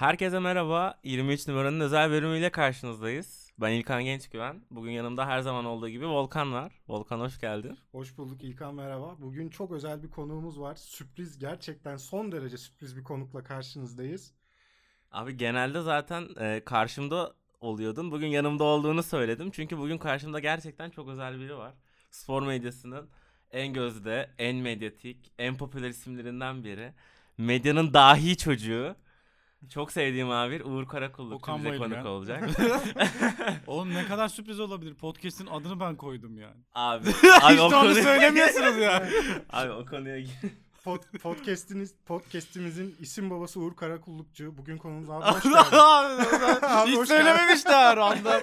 Herkese merhaba. 23 numaranın özel bölümüyle karşınızdayız. Ben İlkan Gençgüven. Bugün yanımda her zaman olduğu gibi Volkan var. Volkan hoş geldin. Hoş bulduk İlkan merhaba. Bugün çok özel bir konuğumuz var. Sürpriz gerçekten son derece sürpriz bir konukla karşınızdayız. Abi genelde zaten e, karşımda oluyordun. Bugün yanımda olduğunu söyledim. Çünkü bugün karşımda gerçekten çok özel biri var. Spor medyasının en gözde, en medyatik, en popüler isimlerinden biri. Medyanın dahi çocuğu. Çok sevdiğim abi Uğur Karakulluk bize konuk olacak. Oğlum ne kadar sürpriz olabilir. Podcast'in adını ben koydum yani. abi, Hiç abi de o onu konuya, söylemiyorsunuz ya. abi o konuya gir. Pod, podcast'iniz, podcast'imizin isim babası Uğur Karakullukçu. Bugün konuğumuz abi hoş geldin. Abi Hiç hoş söylememişler anda.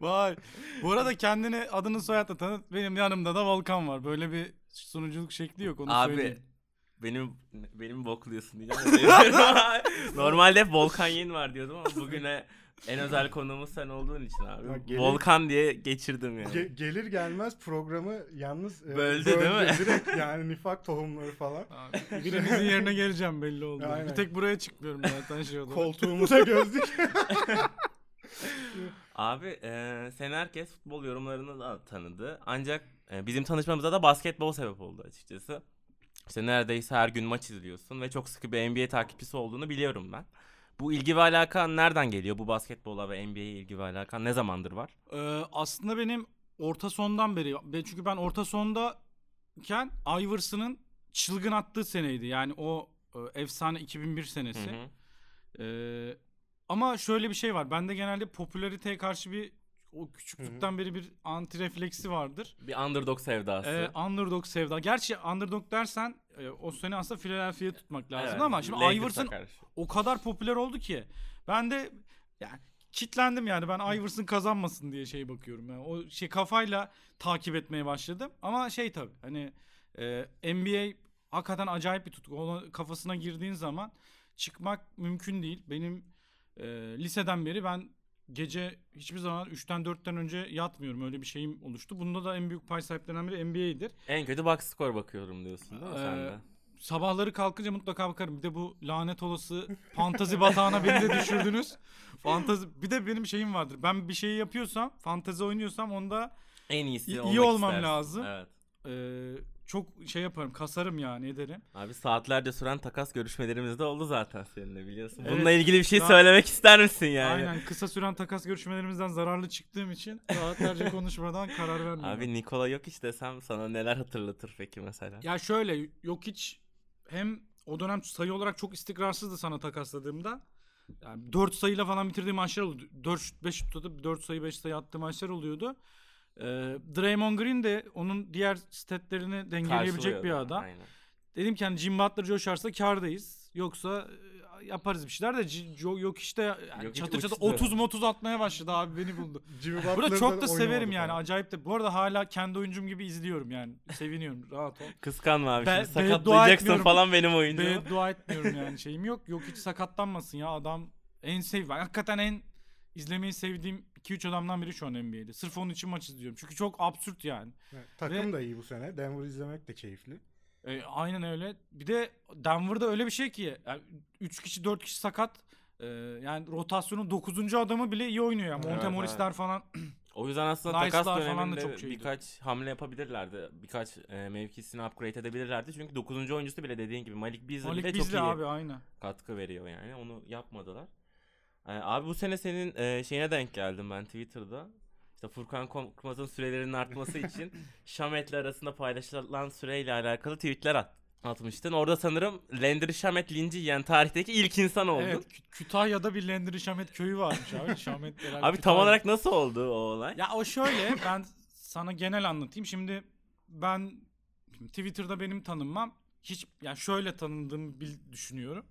Vay. Bu arada kendini adını soyadla tanıt. Benim yanımda da Volkan var. Böyle bir sunuculuk şekli yok onu Abi söyleyeyim. Benim benim bokluyorsun diyeceğim. Normalde hep Volkan Yen var diyordum ama bugüne en özel konuğumuz sen olduğun için abi. Ya gelir- Volkan diye geçirdim yani. Ge- gelir gelmez programı yalnız e, Böldü değil mi? Direkt yani nifak tohumları falan. Abi, birinizin yerine geleceğim belli oldu. Aynen. Bir tek buraya çıkmıyorum zaten şey oldu. Koltuğumuza gözlük. Abi e, sen herkes futbol yorumlarını da tanıdı. Ancak e, bizim tanışmamıza da basketbol sebep oldu açıkçası. İşte neredeyse her gün maç izliyorsun ve çok sıkı bir NBA takipçisi olduğunu biliyorum ben. Bu ilgi ve alakan nereden geliyor? Bu basketbola ve NBA'ye ilgi ve alakan ne zamandır var? Ee, aslında benim orta sondan beri ben- çünkü ben orta sondayken Iverson'ın çılgın attığı seneydi. Yani o e, efsane 2001 senesi. Hı hı. Ee, ama şöyle bir şey var. Bende genelde popülariteye karşı bir o küçüklükten beri bir anti refleksi vardır. Bir underdog sevdası. Ee, underdog sevda. Gerçi underdog dersen e, o sene aslında Philadelphia'yı tutmak lazım Evet, ama şimdi Lakers'a Iverson karşı. o kadar popüler oldu ki ben de yani kitlendim yani ben Iverson kazanmasın diye şey bakıyorum yani o şey kafayla takip etmeye başladım ama şey tabi hani e, NBA hakikaten acayip bir tutku ona kafasına girdiğin zaman çıkmak mümkün değil benim e, liseden beri ben gece hiçbir zaman 3'ten 4'ten önce yatmıyorum öyle bir şeyim oluştu bunda da en büyük pay sahiplerinden biri NBA'dir En kötü box score bakıyorum diyorsun değil mi Ee, sen de? Sabahları kalkınca mutlaka bakarım. Bir de bu lanet olası fantazi batağına beni de düşürdünüz. Fantazi bir de benim şeyim vardır. Ben bir şeyi yapıyorsam, fantazi oynuyorsam onda En iyisi iyi olmak olmam istersin. lazım. Evet. E, çok şey yaparım, kasarım yani ederim. Abi saatlerce süren takas görüşmelerimiz de oldu zaten seninle biliyorsun. Evet. Bununla ilgili bir şey Daha- söylemek ister misin yani? Aynen kısa süren takas görüşmelerimizden zararlı çıktığım için saatlerce konuşmadan karar vermiyorum. Abi Nikola yok iş desem sana neler hatırlatır peki mesela? Ya şöyle yok hiç hem o dönem sayı olarak çok istikrarsızdı sana takasladığımda. Yani 4 sayıyla falan bitirdiğim maçlar oldu. 4-5 tutup 4 sayı 5 sayı attığı maçlar oluyordu. Ee, Draymond Green de onun diğer statlerini dengeleyebilecek bir adam. Aynen. Dedim ki hani Jim Butler coşarsa kardayız. Yoksa e, yaparız bir şeyler de yok işte yani Yok çatır çatır uçtu. 30 30 atmaya başladı abi beni buldu. Burada çok da severim yani falan. acayip de. Bu arada hala kendi oyuncum gibi izliyorum yani. Seviniyorum rahat ol. Kıskanma abi Ben- şimdi sakatlayacaksın falan benim oyuncumu. Beddua etmiyorum yani şeyim yok. Yok hiç sakatlanmasın ya adam en sev hakikaten en izlemeyi sevdiğim 2-3 adamdan biri şu an NBA'de. Sırf onun için maç izliyorum. Çünkü çok absürt yani. Evet, takım Ve- da iyi bu sene. Denver izlemek de keyifli. E, aynen öyle. Bir de Denver'da öyle bir şey ki yani 3 kişi 4 kişi sakat. E, yani rotasyonun 9. adamı bile iyi oynuyor yani. Evet, Monte Morris'ler evet. falan. O yüzden aslında Nice'lar takas falan da döneminde çok şeydi. birkaç hamle yapabilirlerdi. Birkaç e, mevkisini upgrade edebilirlerdi. Çünkü 9. oyuncusu bile dediğin gibi Malik Beasley Malik bile Beasley çok iyi abi aynen. katkı veriyor yani. Onu yapmadılar. E, abi bu sene senin e, şeyine denk geldim ben Twitter'da. İşte Furkan Korkmaz'ın sürelerinin artması için Şamet'le arasında paylaşılan süreyle alakalı tweetler at, atmıştın. Orada sanırım Landry Şamet linci yiyen tarihteki ilk insan oldun. Evet Kü- Kütahya'da bir Landry Şamet köyü varmış abi. Şamet Abi tam Kütahya. olarak nasıl oldu o olay? Ya o şöyle ben sana genel anlatayım. Şimdi ben şimdi Twitter'da benim tanınmam hiç yani şöyle tanındığımı bil, düşünüyorum.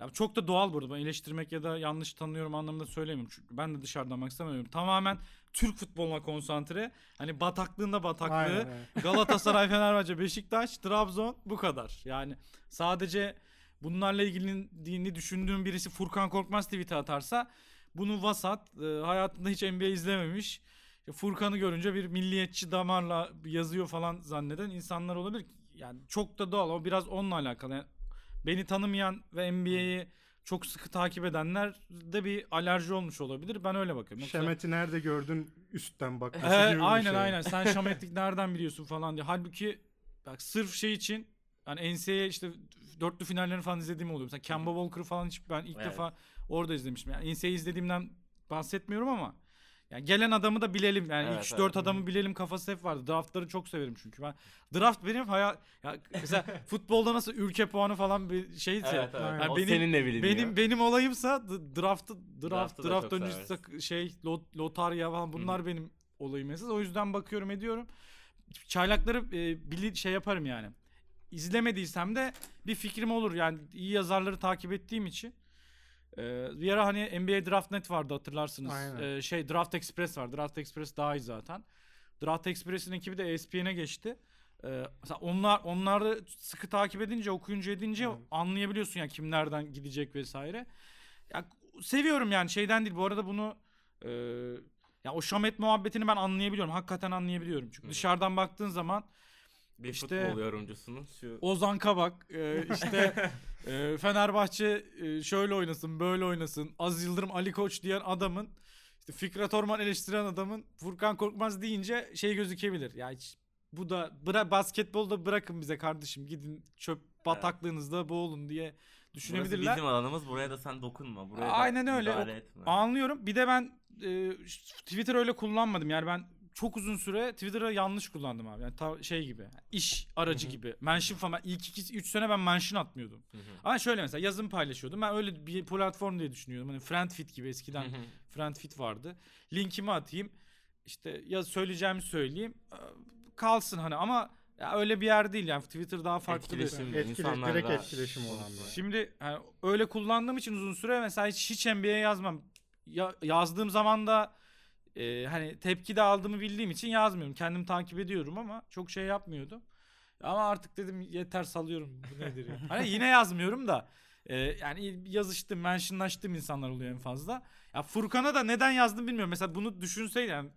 Ya çok da doğal burada. Ben eleştirmek ya da yanlış tanıyorum anlamında söylemiyorum. Çünkü ben de dışarıdan bakmak istemiyorum. Tamamen Türk futboluna konsantre. Hani bataklığında bataklığı. Aynen, aynen. Galatasaray, Fenerbahçe, Beşiktaş, Trabzon bu kadar. Yani sadece bunlarla ilgili düşündüğüm birisi Furkan Korkmaz tweet'e atarsa bunu vasat, e, hayatında hiç NBA izlememiş, e, Furkan'ı görünce bir milliyetçi damarla yazıyor falan zanneden insanlar olabilir. Yani çok da doğal. O biraz onunla alakalı. Yani beni tanımayan ve NBA'yi çok sıkı takip edenler de bir alerji olmuş olabilir. Ben öyle bakıyorum. Yoksa- Şemet'i nerede gördün üstten gibi bir aynen şey. aynen. Sen Şametlik nereden biliyorsun falan diye. Halbuki bak sırf şey için yani NCAA işte dörtlü finallerini falan izlediğim oluyor. Mesela Kemba Walker'ı falan hiç ben ilk Evet. defa orada izlemiştim. Yani NCAA izlediğimden bahsetmiyorum ama yani gelen adamı da bilelim. Yani Evet, ilk 3-4 evet. adamı bilelim kafası hep vardı. Draftları çok severim çünkü. Ben draft benim hayal ya mesela futbolda nasıl ülke puanı falan bir şeyse Evet, evet. Yani o benim- seninle biliniyor. benim benim olayımsa d- draft draft Draft'ı da draft çok öncesi seversin. sak- şey lot, lotarya falan bunlar benim olayım esas. O yüzden bakıyorum ediyorum. Çaylakları e, bili şey yaparım yani. İzlemediysem de bir fikrim olur yani iyi yazarları takip ettiğim için. Ee, bir ara hani NBA Draft Net vardı hatırlarsınız. Aynen. Ee, şey Draft Express var. Draft Express daha iyi zaten. Draft Express'in ekibi de ESPN'e geçti. Ee, mesela onlar onları sıkı takip edince, okuyunca edince Evet. anlayabiliyorsun yani kim nereden gidecek vesaire. Ya seviyorum yani şeyden değil. Bu arada bunu e, ya o Şamet muhabbetini ben anlayabiliyorum. Hakikaten anlayabiliyorum. Çünkü Hı. dışarıdan baktığın zaman bir işte- futbol yorumcusunun şu Ozan Kabak e, işte e, Fenerbahçe e, şöyle oynasın böyle oynasın Aziz Yıldırım Ali Koç diyen adamın işte Fikret Orman eleştiren adamın Furkan Korkmaz deyince şey gözükebilir. Ya hiç, bu da bıra basketbolda bırakın bize kardeşim gidin çöp bataklığınızda boğulun diye Burası düşünebilirler. bizim alanımız buraya da sen dokunma. Buraya Aynen öyle. etme. Anlıyorum. Bir de ben e, Twitter öyle kullanmadım. Yani ben çok uzun süre Twitter'ı yanlış kullandım abi. Yani ta- şey gibi. iş aracı Hı hı. gibi. Mention falan. İlk 2 3 sene ben mention atmıyordum. Hı hı. Ama şöyle mesela yazım paylaşıyordum. Ben öyle bir platform diye düşünüyordum. Hani Friendfit gibi eskiden Hı hı. Friendfit vardı. Linkimi atayım. İşte ya söyleyeceğimi söyleyeyim. Ee, Kalsın hani ama ya öyle bir yer değil yani Twitter daha farklı bir Etkileşim, Etkile- insanlarla direkt etkileşim olan bir. Şimdi yani öyle kullandığım için uzun süre mesela hiç, hiç NBA yazmam. Ya, yazdığım zaman da e, hani tepki de aldığımı bildiğim için yazmıyorum. Kendim takip ediyorum ama çok şey yapmıyordum. Ama artık dedim yeter salıyorum. Bu nedir ya? Hani yine yazmıyorum da e, yani yazıştım, mentionlaştığım insanlar oluyor en fazla. Ya Furkan'a da neden yazdım bilmiyorum. Mesela bunu düşünseydim yani,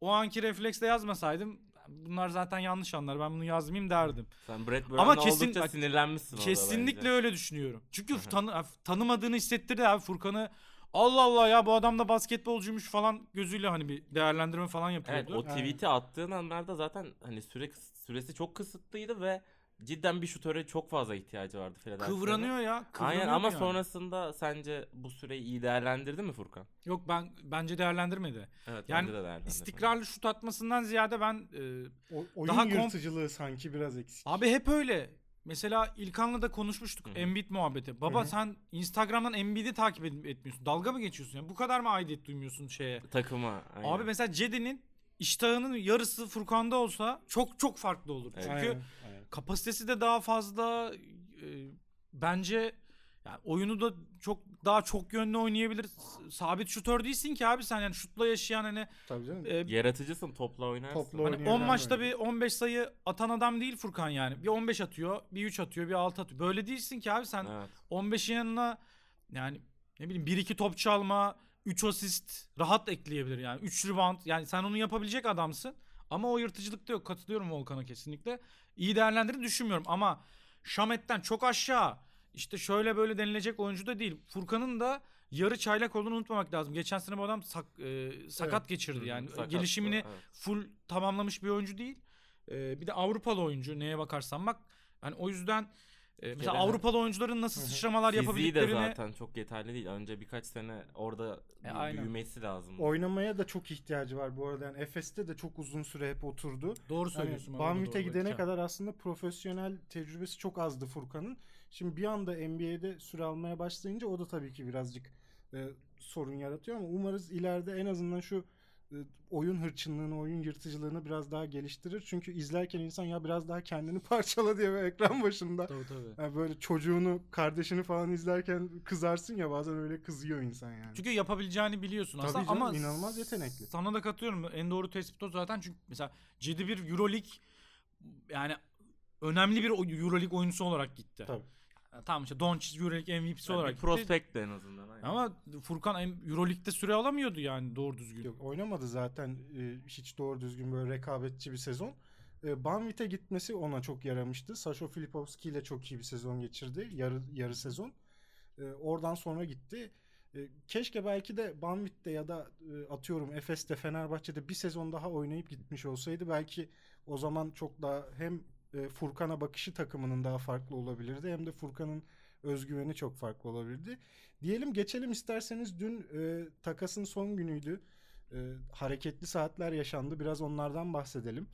o anki refleksle yazmasaydım bunlar zaten yanlış anlar. Ben bunu yazmayayım derdim. Sen Brett Ama Brown'la kesin- sinirlenmişsin Kesinlikle öyle düşünüyorum. Çünkü tanı, tanımadığını hissettirdi abi Furkan'ı. Allah Allah ya bu adam da basketbolcuymuş falan gözüyle hani bir değerlendirme falan Evet yapıyordu. o tweet'i attığın anlarda zaten hani süre süresi çok kısıtlıydı ve cidden bir şutöre çok fazla ihtiyacı vardı Philadelphia'da. Kıvranıyor ya. kıvranıyor Aynen ama yani. sonrasında sence bu süreyi iyi değerlendirdi mi Furkan? Yok ben bence değerlendirmedi. Evet Yani bence de değerlendirdi. İstikrarlı şut atmasından ziyade ben e, O, oyun Daha kom- yırtıcılığı sanki biraz eksik. abi hep öyle. Mesela İlkan'la da konuşmuştuk Hı hı. Embiid muhabbeti. Baba Hı hı. sen Instagram'dan Embiid'i takip etmiyorsun. Dalga mı geçiyorsun ya? Bu kadar mı aidiyet duymuyorsun şeye? Takıma. aynen. Abi mesela Cedi'nin iştahının yarısı Furkan'da olsa çok çok farklı olur. Evet. Çünkü Aynen, aynen. kapasitesi de daha fazla e, bence yani oyunu da çok daha çok yönlü oynayabilir. Sabit şutör değilsin ki abi sen yani şutla yaşayan hani Tabii canım. e, Yaratıcısın topla oynarsın. Topla hani oynayan 10 adam maçta bir 15 sayı atan adam değil Furkan yani. Bir 15 atıyor, bir 3 atıyor, bir 6 atıyor. Böyle değilsin ki abi sen Evet. 15'in yanına yani ne bileyim 1-2 top çalma, 3 asist rahat ekleyebilir yani. 3 rebound yani sen onu yapabilecek adamsın. Ama o yırtıcılıkta yok. Katılıyorum Volkan'a kesinlikle. İyi değerlendirdiğini düşünmüyorum ama Şamet'ten çok aşağı işte şöyle böyle denilecek oyuncu da değil. Furkan'ın da yarı çaylak olduğunu unutmamak lazım. Geçen sene bu adam sak- e, sakat Evet. geçirdi yani. sakattı, Gelişimini evet. full tamamlamış bir oyuncu değil. E, bir de Avrupalı oyuncu neye bakarsan bak. Yani o yüzden e, mesela kere- Avrupalı oyuncuların nasıl sıçramalar Fiziği de yapabildiklerini zaten çok yeterli değil. Önce birkaç sene orada E, aynen. büyümesi lazım. Oynamaya da çok ihtiyacı var bu arada. Yani Efes'te de çok uzun süre hep oturdu. doğru Yani söylüyorsun. baba, Banvit'e gidene evet. kadar aslında profesyonel tecrübesi çok azdı Furkan'ın. Şimdi bir anda NBA'de süre almaya başlayınca o da tabii ki birazcık e, sorun yaratıyor ama umarız ileride en azından şu e, oyun hırçınlığını, oyun yırtıcılığını biraz daha geliştirir. Çünkü izlerken insan ya biraz daha kendini parçala diye böyle ekran başında. Tabii tabii. Yani böyle çocuğunu, kardeşini falan izlerken kızarsın ya bazen öyle kızıyor insan yani. Çünkü yapabileceğini biliyorsun Tabii aslında canım, ama inanılmaz yetenekli. Sana da katılıyorum. En doğru tespit o zaten çünkü mesela Cedi bir Euroleague yani önemli bir Euroleague oyuncusu olarak gitti. Tabii. Yani tamam işte Doncic Euroleague MVP'si Yani olarak prospekt de en azından. aynen. Ama Furkan Euroleague'de süre alamıyordu yani doğru düzgün. Yok oynamadı zaten e, hiç doğru düzgün böyle rekabetçi bir sezon. E, Banvit'e gitmesi ona çok yaramıştı. Sasho Filipovski ile çok iyi bir sezon geçirdi. Yarı yarı sezon. E, oradan sonra gitti. E, keşke belki de Banvit'te ya da e, atıyorum Efes'te Fenerbahçe'de bir sezon daha oynayıp gitmiş olsaydı belki o zaman çok daha hem e, Furkan'a bakışı takımının daha farklı olabilirdi hem de Furkan'ın özgüveni çok farklı olabilirdi. Diyelim geçelim isterseniz dün e, takasın son günüydü. E, hareketli saatler yaşandı. Biraz onlardan bahsedelim.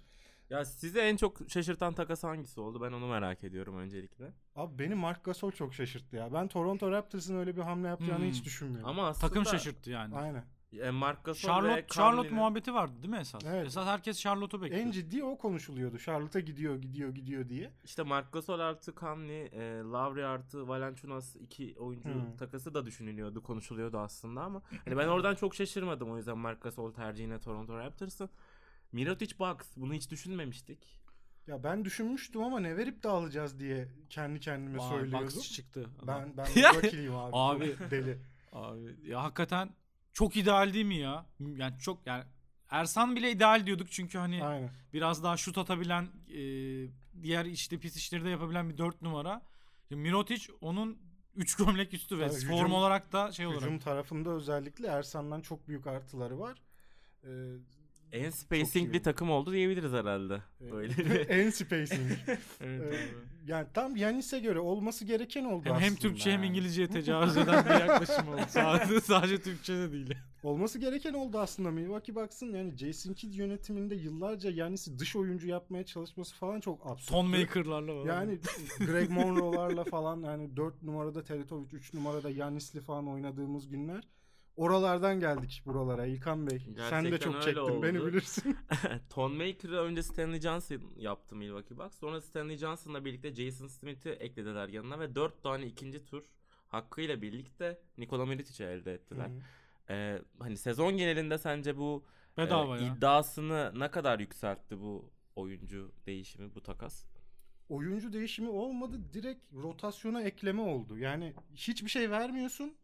Ya sizi en çok şaşırtan takas hangisi oldu? Ben onu merak ediyorum öncelikle. Abi beni Mark Gasol çok şaşırttı ya. Ben Toronto Raptors'ın öyle bir hamle yapacağını Hmm. hiç düşünmüyorum. Ama aslında Takım şaşırttı yani. Aynen. E, Marc Gasol Charlotte ve Charlotte muhabbeti vardı değil mi esas? Evet. Esas herkes Charlotte'u bekliyor. En ciddi o konuşuluyordu. Charlotte'a gidiyor, gidiyor, gidiyor diye. İşte Marc Gasol artı Conley, e, Lavri artı Valanciunas iki oyuncu Hmm. takası da düşünülüyordu, konuşuluyordu aslında ama hani ben oradan çok şaşırmadım o yüzden Marc Gasol tercihine Toronto Raptors'ın. Mirotic Bucks bunu hiç düşünmemiştik. Ya ben düşünmüştüm ama ne verip de alacağız diye kendi kendime Vay, söylüyordum. Bucks çıktı. Ben ben Milwaukee'liyim abi. Abi. Deli. Abi ya hakikaten çok ideal değil mi ya? Yani çok yani Ersan bile ideal diyorduk çünkü hani Aynen. biraz daha şut atabilen e, diğer işte pis işleri de yapabilen bir 4 numara. Ya Mirotic onun 3 gömlek üstü ve form hücum- olarak da şey olarak. Hücum tarafında özellikle Ersan'dan çok büyük artıları var. Ee, En spacing bir takım oldu diyebiliriz herhalde. e, Böyle bir- en spacing. Evet, Ee, yani tam Yanis'e göre olması gereken oldu Hem, aslında. hem Türkçe hem. İngilizceye tecavüz eden bir yaklaşım oldu. Sadece, sadece Türkçe de değil. Olması gereken oldu aslında Milwaukee Bucks'ın yani Jason Kidd yönetiminde yıllarca Yanis'i dış oyuncu yapmaya çalışması falan çok absürt. Ton maker'larla falan. Yani Greg Monroe'larla falan yani 4 numarada Teletovic, 3 numarada Yanis'li falan oynadığımız günler. Oralardan geldik buralara İlkan Bey. Sen de Gerçekten çok çektin beni oldu. bilirsin. Ton Maker'ı önce Stanley Johnson yaptı Milwaukee Bucks. Sonra Stanley Johnson'la birlikte Jason Smith'i eklediler yanına ve 4 tane ikinci tur hakkıyla birlikte Nikola Mirotic'i elde ettiler. Ee, hani sezon genelinde sence bu Bedava e, ya. iddiasını ne kadar yükseltti bu oyuncu değişimi, bu takas? Oyuncu değişimi olmadı direkt rotasyona ekleme oldu. Yani hiçbir şey vermiyorsun.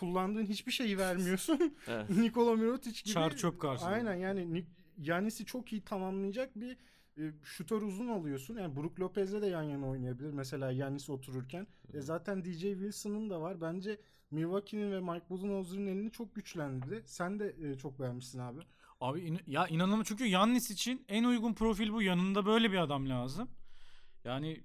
Kullandığın hiçbir şeyi vermiyorsun. Evet. Nikola Mirotic gibi. Çar çöp karşılığı. Aynen yani Ni- Yanis'i çok iyi tamamlayacak bir e, şutör uzun alıyorsun. Yani Brook Lopez'le de yan yana oynayabilir. Mesela Yanis otururken. E, zaten DJ Wilson'ın da var. Bence Milwaukee'nin ve Mike Budenholzer'ın elini çok güçlendirdi. Sen de e, çok beğenmişsin abi. Abi in- ya inanılmaz çünkü Yannis için en uygun profil bu. Yanında böyle bir adam lazım. Yani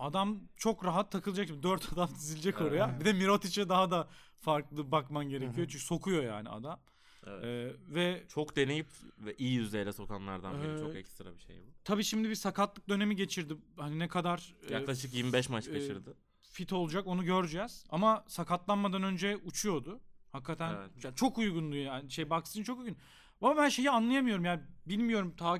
adam çok rahat takılacak. Şimdi 4 adam dizilecek oraya. Bir de Mirotic'e daha da farklı bakman gerekiyor. Çünkü sokuyor yani adam. Evet. Ee, ve Çok deneyip ve iyi yüzdeyle sokanlardan biri. Ee, Çok ekstra bir şey bu. tabii şimdi bir sakatlık dönemi geçirdi. Hani ne kadar e, Yaklaşık 25 maç e, kaçırdı. fit olacak onu göreceğiz. Ama sakatlanmadan önce uçuyordu. Hakikaten Evet. çok uygundu yani. Şey Bucks'ın çok uygun. Ama ben şeyi anlayamıyorum yani bilmiyorum ta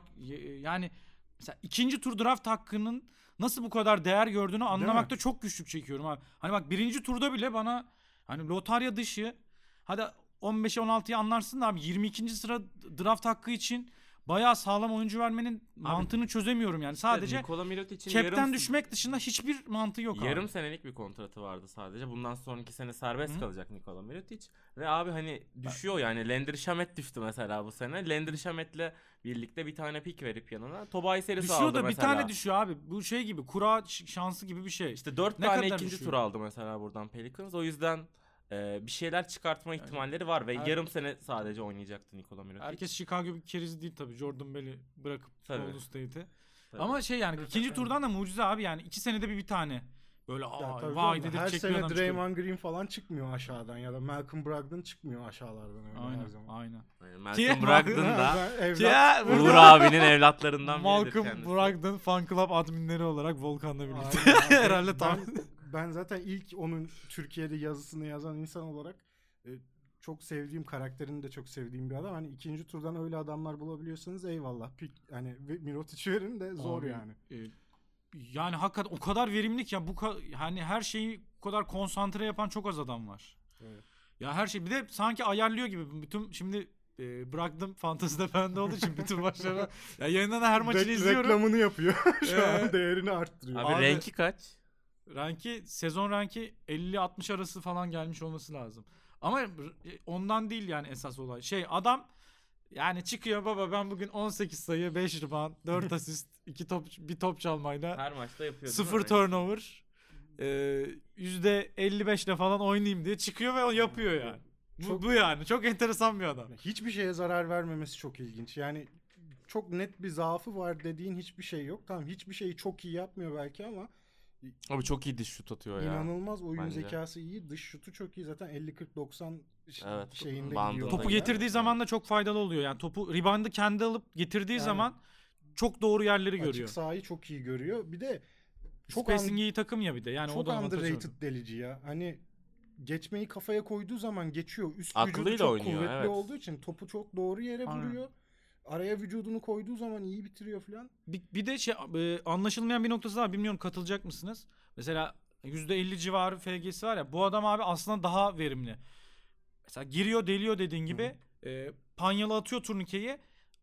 yani mesela ikinci tur draft hakkının nasıl bu kadar değer gördüğünü anlamakta çok güçlük çekiyorum abi. Hani bak birinci turda bile bana hani lotarya dışı hadi 15'e 16'yı anlarsın da abi 22. sıra draft hakkı için bayağı sağlam oyuncu vermenin mantığını çözemiyorum yani. Sadece Nikola Mirotic'in cap'ten yarım, düşmek dışında hiçbir mantığı yok yarım abi. senelik bir kontratı vardı sadece. Bundan sonraki sene serbest Hı. kalacak Nikola Mirotic. Ve abi hani düşüyor yani. Landry Shamet düştü mesela bu sene. Landry Shamet'le birlikte bir tane pik verip yanına. Tobias Harris Düşüyor aldı da bir tane düşüyor abi. Bu şey gibi kura şansı gibi bir şey. İşte 4 Ne tane ikinci düşüyor? tur aldı mesela buradan Pelicans. O yüzden e, bir şeyler çıkartma ihtimalleri var ve Her- yarım sene sadece oynayacaktı Nikola Mirotic. Herkes Chicago bir keriz değil tabii. Jordan Bell'i bırakıp Tabii. Golden State'i. Tabii. Ama şey yani ikinci turdan da mucize abi yani iki senede bir bir tane. Böyle Ya aa, tabii vay canım, dedik Her sene adam çıkıyor. Draymond Green falan çıkmıyor aşağıdan ya da Malcolm Brogdon çıkmıyor aşağılardan öyle her Aynen zaman. aynen. Yani Ki- Malcolm Brogdon da Ben evlat- Ya, Uğur abinin evlatlarından biridir Malcolm kendisi. Brogdon fan club adminleri olarak Volkan'la birlikte. Aynen. Herhalde tam. Ben, ben zaten ilk onun Türkiye'de yazısını yazan insan olarak e, çok sevdiğim karakterini de çok sevdiğim bir adam. Hani ikinci turdan öyle adamlar bulabiliyorsanız eyvallah. Pik, hani ve Mirotic verin de zor Abi, yani. e, yani hakikaten o kadar verimli ki ya bu ka- hani her şeyi bu kadar konsantre yapan çok az adam var. Evet. Ya her şey bir de sanki ayarlıyor gibi bütün şimdi e, bıraktım fantezide bende olduğu için bütün maçları ya yayından her maçını Rek- izliyorum. Reklamını yapıyor. Şu Ee, an değerini arttırıyor. Abi, Abi- renki kaç? Ranki sezon ranki 50-60 arası falan gelmiş olması lazım. Ama r- ondan değil yani esas olay. Şey adam yani çıkıyor baba ben bugün 18 sayı, 5 rebound, 4 asist, 2 top bir top çalmayla Her maçta yapıyor. değil mi? Sıfır turnover. e, %55 ile falan oynayayım diye çıkıyor ve o yapıyor yani. Bu, Çok- bu yani. Çok enteresan bir adam. Hiçbir şeye zarar vermemesi çok ilginç. Yani çok net bir zaafı var dediğin hiçbir şey yok. Tamam hiçbir şeyi çok iyi yapmıyor belki ama Abi çok iyi diş şut atıyor ya. inanılmaz oyun bence. zekası iyi. Dış şutu çok iyi. Zaten 50-40-90 ş- Evet, şeyinde gidiyor. Topu getirdiği zaman da çok faydalı oluyor. Yani topu reboundı kendi alıp getirdiği Aynen. zaman çok doğru yerleri görüyor. Açık sahayı çok iyi görüyor. Bir de çok Spacing an- iyi takım ya bir de. Yani o çok da avantaj underrated delici ya. Hani geçmeyi kafaya koyduğu zaman geçiyor. Üst Aklıyla vücudu çok oynuyor, kuvvetli evet. olduğu için topu çok doğru yere Aynen. vuruyor. Araya vücudunu koyduğu zaman iyi bitiriyor falan. Bir, bir de şey e, anlaşılmayan bir noktası var. Bilmiyorum katılacak mısınız? Mesela %50 civarı FG'si var ya. Bu adam abi aslında daha verimli. Mesela giriyor deliyor dediğin gibi. E, panyalı atıyor turnikeyi.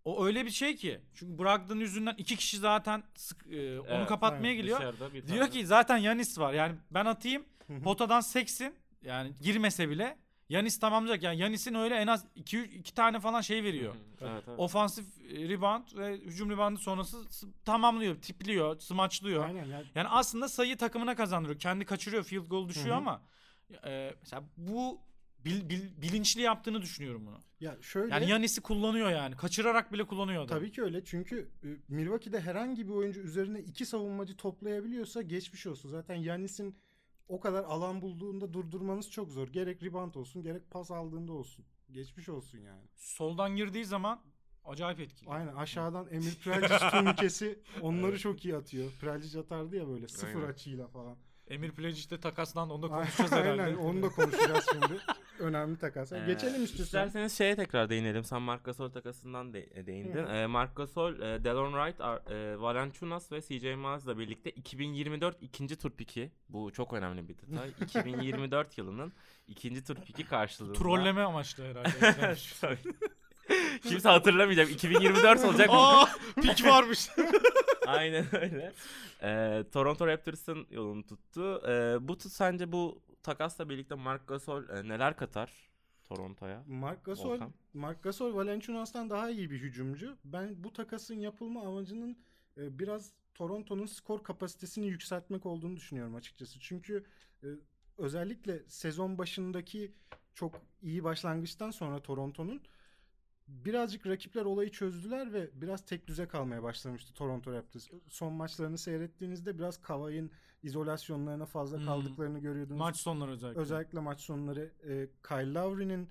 O öyle bir şey ki. Çünkü Brogdon yüzünden iki kişi zaten sık, e, onu Evet, kapatmaya aynen. geliyor. Diyor tane. ki zaten Yanis var. Yani ben atayım Hı hı. potadan seksin. Yani girmese bile Yanis tamamlayacak. Yani Yanis'in öyle en az 2 iki tane falan şey veriyor. Evet, evet. Ofansif e, rebound ve hücum reboundu sonrası tamamlıyor, tipliyor, smaçlıyor. Aynen yani Yani aslında sayı takımına kazandırıyor. Kendi kaçırıyor, field goal düşüyor ama e, mesela bu bil- bil- bilinçli yaptığını düşünüyorum bunu. ya şöyle Yani Yanis'i kullanıyor yani. Kaçırarak bile kullanıyor adam. Tabii ki öyle çünkü e, Milwaukee'de herhangi bir oyuncu üzerine iki savunmacı toplayabiliyorsa geçmiş olsun. Zaten Yanis'in o kadar alan bulduğunda durdurmanız çok zor. Gerek rebound olsun gerek pas aldığında olsun. Geçmiş olsun yani. Soldan girdiği zaman acayip etkili. Aynen aşağıdan Emir Prelcic turnikesi onları çok iyi atıyor. Prelcic atardı ya böyle sıfır Aynen. açıyla falan. Emir Pledic'te takaslandı. Onu da konuşacağız herhalde. Aynen onu da konuşacağız şimdi. Önemli takas. Ee, Geçelim istiyorsan. İsterseniz şeye tekrar değinelim. Sen Marc Gasol takasından de, değindin. Hı. Ee, Marc Gasol, e, Delon Wright, Ar- e, Valanciunas ve CJ Miles'la birlikte 2024 ikinci tur piki. Bu çok önemli bir detay. 2024 yılının ikinci tur piki karşılığında. Trolleme amaçlı herhalde. Kimse hatırlamayacak. 2024 olacak. Aa, pik varmış. Aynen öyle. Ee, Toronto Raptors'ın yolunu tuttu. Ee, bu tut sence bu takasla birlikte Marc Gasol e, neler katar Toronto'ya? Mark Gasol, Volkan. Mark Gasol Valanciunas'tan daha iyi bir hücumcu. Ben bu takasın yapılma amacının e, biraz Toronto'nun skor kapasitesini yükseltmek olduğunu düşünüyorum açıkçası. Çünkü e, özellikle sezon başındaki çok iyi başlangıçtan sonra Toronto'nun birazcık rakipler olayı çözdüler ve biraz tek düze kalmaya başlamıştı Toronto Raptors. Son maçlarını seyrettiğinizde biraz Kavai'nin izolasyonlarına fazla Hmm. kaldıklarını görüyordunuz. Maç sonları özellikle. Özellikle maç sonları e, Kyle Lowry'nin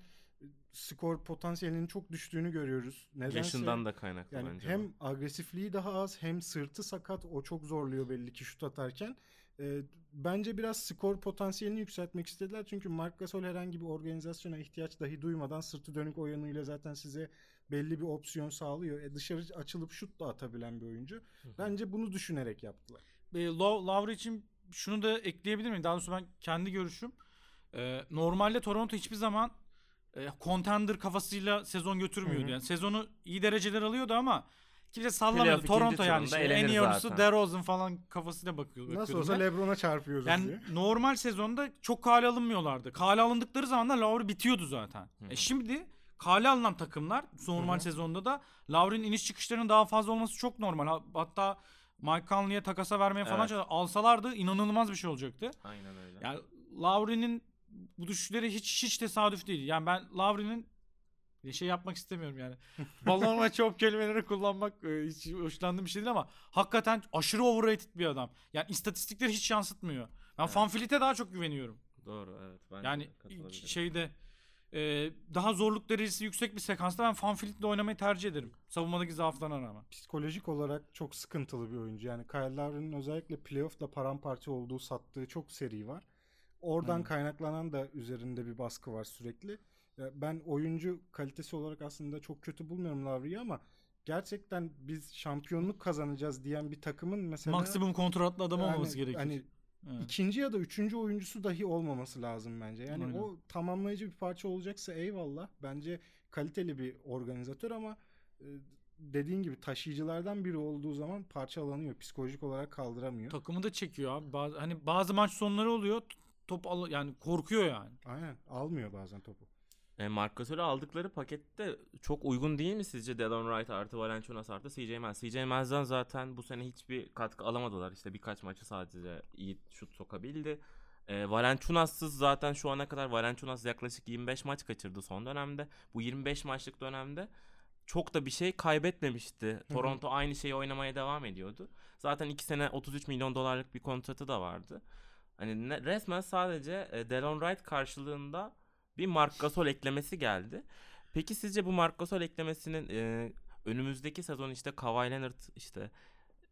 skor potansiyelinin çok düştüğünü görüyoruz. Nedense Yaşından da kaynaklı yani bence. hem bu. agresifliği daha az hem sırtı sakat o çok zorluyor belli ki şut atarken. E, bence biraz skor potansiyelini yükseltmek istediler. Çünkü Mark Gasol herhangi bir organizasyona ihtiyaç dahi duymadan sırtı dönük oyunuyla zaten size belli bir opsiyon sağlıyor. E, dışarı açılıp şut da atabilen bir oyuncu. Bence bunu düşünerek yaptılar. E, Lowry için şunu da ekleyebilir miyim? Daha doğrusu ben kendi görüşüm. E, normalde Toronto hiçbir zaman e, contender kafasıyla sezon götürmüyordu. Hı hı. Yani sezonu iyi dereceler alıyordu ama kimse sallamıyordu. Playoff ikinci Toronto yani turunda işte en elenir iyi oyuncusu zaten. DeRozan falan kafasıyla bakıyor. Nasıl bakıyordum olsa ben. LeBron'a çarpıyoruz Yani diye. normal sezonda çok kale alınmıyorlardı. Kale alındıkları zaman da Lowry bitiyordu zaten. E şimdi kale alınan takımlar normal sezonda da Lowry'nin iniş çıkışlarının daha fazla olması çok normal. Ha- Hatta Mike Conley'e takasa vermeye falan Evet. çalışıyor. alsalardı inanılmaz bir şey olacaktı. Aynen öyle. Yani Lowry'nin bu düşüşleri hiç hiç tesadüf değil. Yani ben Lowry'nin bir şey yapmak istemiyorum yani. Balon çok kelimeleri kullanmak e, hiç hoşlandığım bir şey değil ama hakikaten aşırı overrated bir adam. Yani istatistikleri hiç yansıtmıyor. Ben Evet. Van Vliet'e daha çok güveniyorum. Doğru evet. Ben Yani şeyde e, daha zorluk derecesi yüksek bir sekansta ben Van Vliet'le oynamayı tercih ederim. Savunmadaki zaaflarına rağmen. psikolojik olarak çok sıkıntılı bir oyuncu. Yani Kyle Lowry'nin özellikle playoff'ta paramparça olduğu sattığı çok seri var. Oradan Hı. kaynaklanan da üzerinde bir baskı var sürekli. Ya Ben oyuncu kalitesi olarak aslında çok kötü bulmuyorum Lowry'yi ama gerçekten biz şampiyonluk kazanacağız diyen bir takımın mesela Maksimum kontratlı adam yani olmaması gerekir. Hani Evet. ikinci ya da üçüncü oyuncusu dahi olmaması lazım bence. Yani Aynen. o tamamlayıcı bir parça olacaksa eyvallah. Bence kaliteli bir organizatör ama e, dediğin gibi taşıyıcılardan biri olduğu zaman parçalanıyor. Psikolojik olarak kaldıramıyor. Takımı da çekiyor abi. Bazı, hani bazı maç sonları oluyor. Top al yani korkuyor yani. Aynen. Almıyor bazen topu. E, Marc Gasol'ü aldıkları pakette çok uygun değil mi sizce Delon Wright artı Valenciunas artı CJ Miles? CJ Miles'dan zaten bu sene hiçbir katkı alamadılar. İşte birkaç maçı sadece iyi şut sokabildi. E, Valenciunas'sız zaten şu ana kadar Valenciunas yaklaşık 25 maç kaçırdı son dönemde. Bu 25 maçlık dönemde çok da bir şey kaybetmemişti. Toronto aynı şeyi oynamaya devam ediyordu. Zaten 2 sene 33 milyon dolarlık bir kontratı da vardı. Hani ne, resmen sadece e, Delon Wright karşılığında bir Marc Gasol eklemesi geldi. Peki sizce bu Marc Gasol eklemesinin e, önümüzdeki sezon işte Kawhi Leonard işte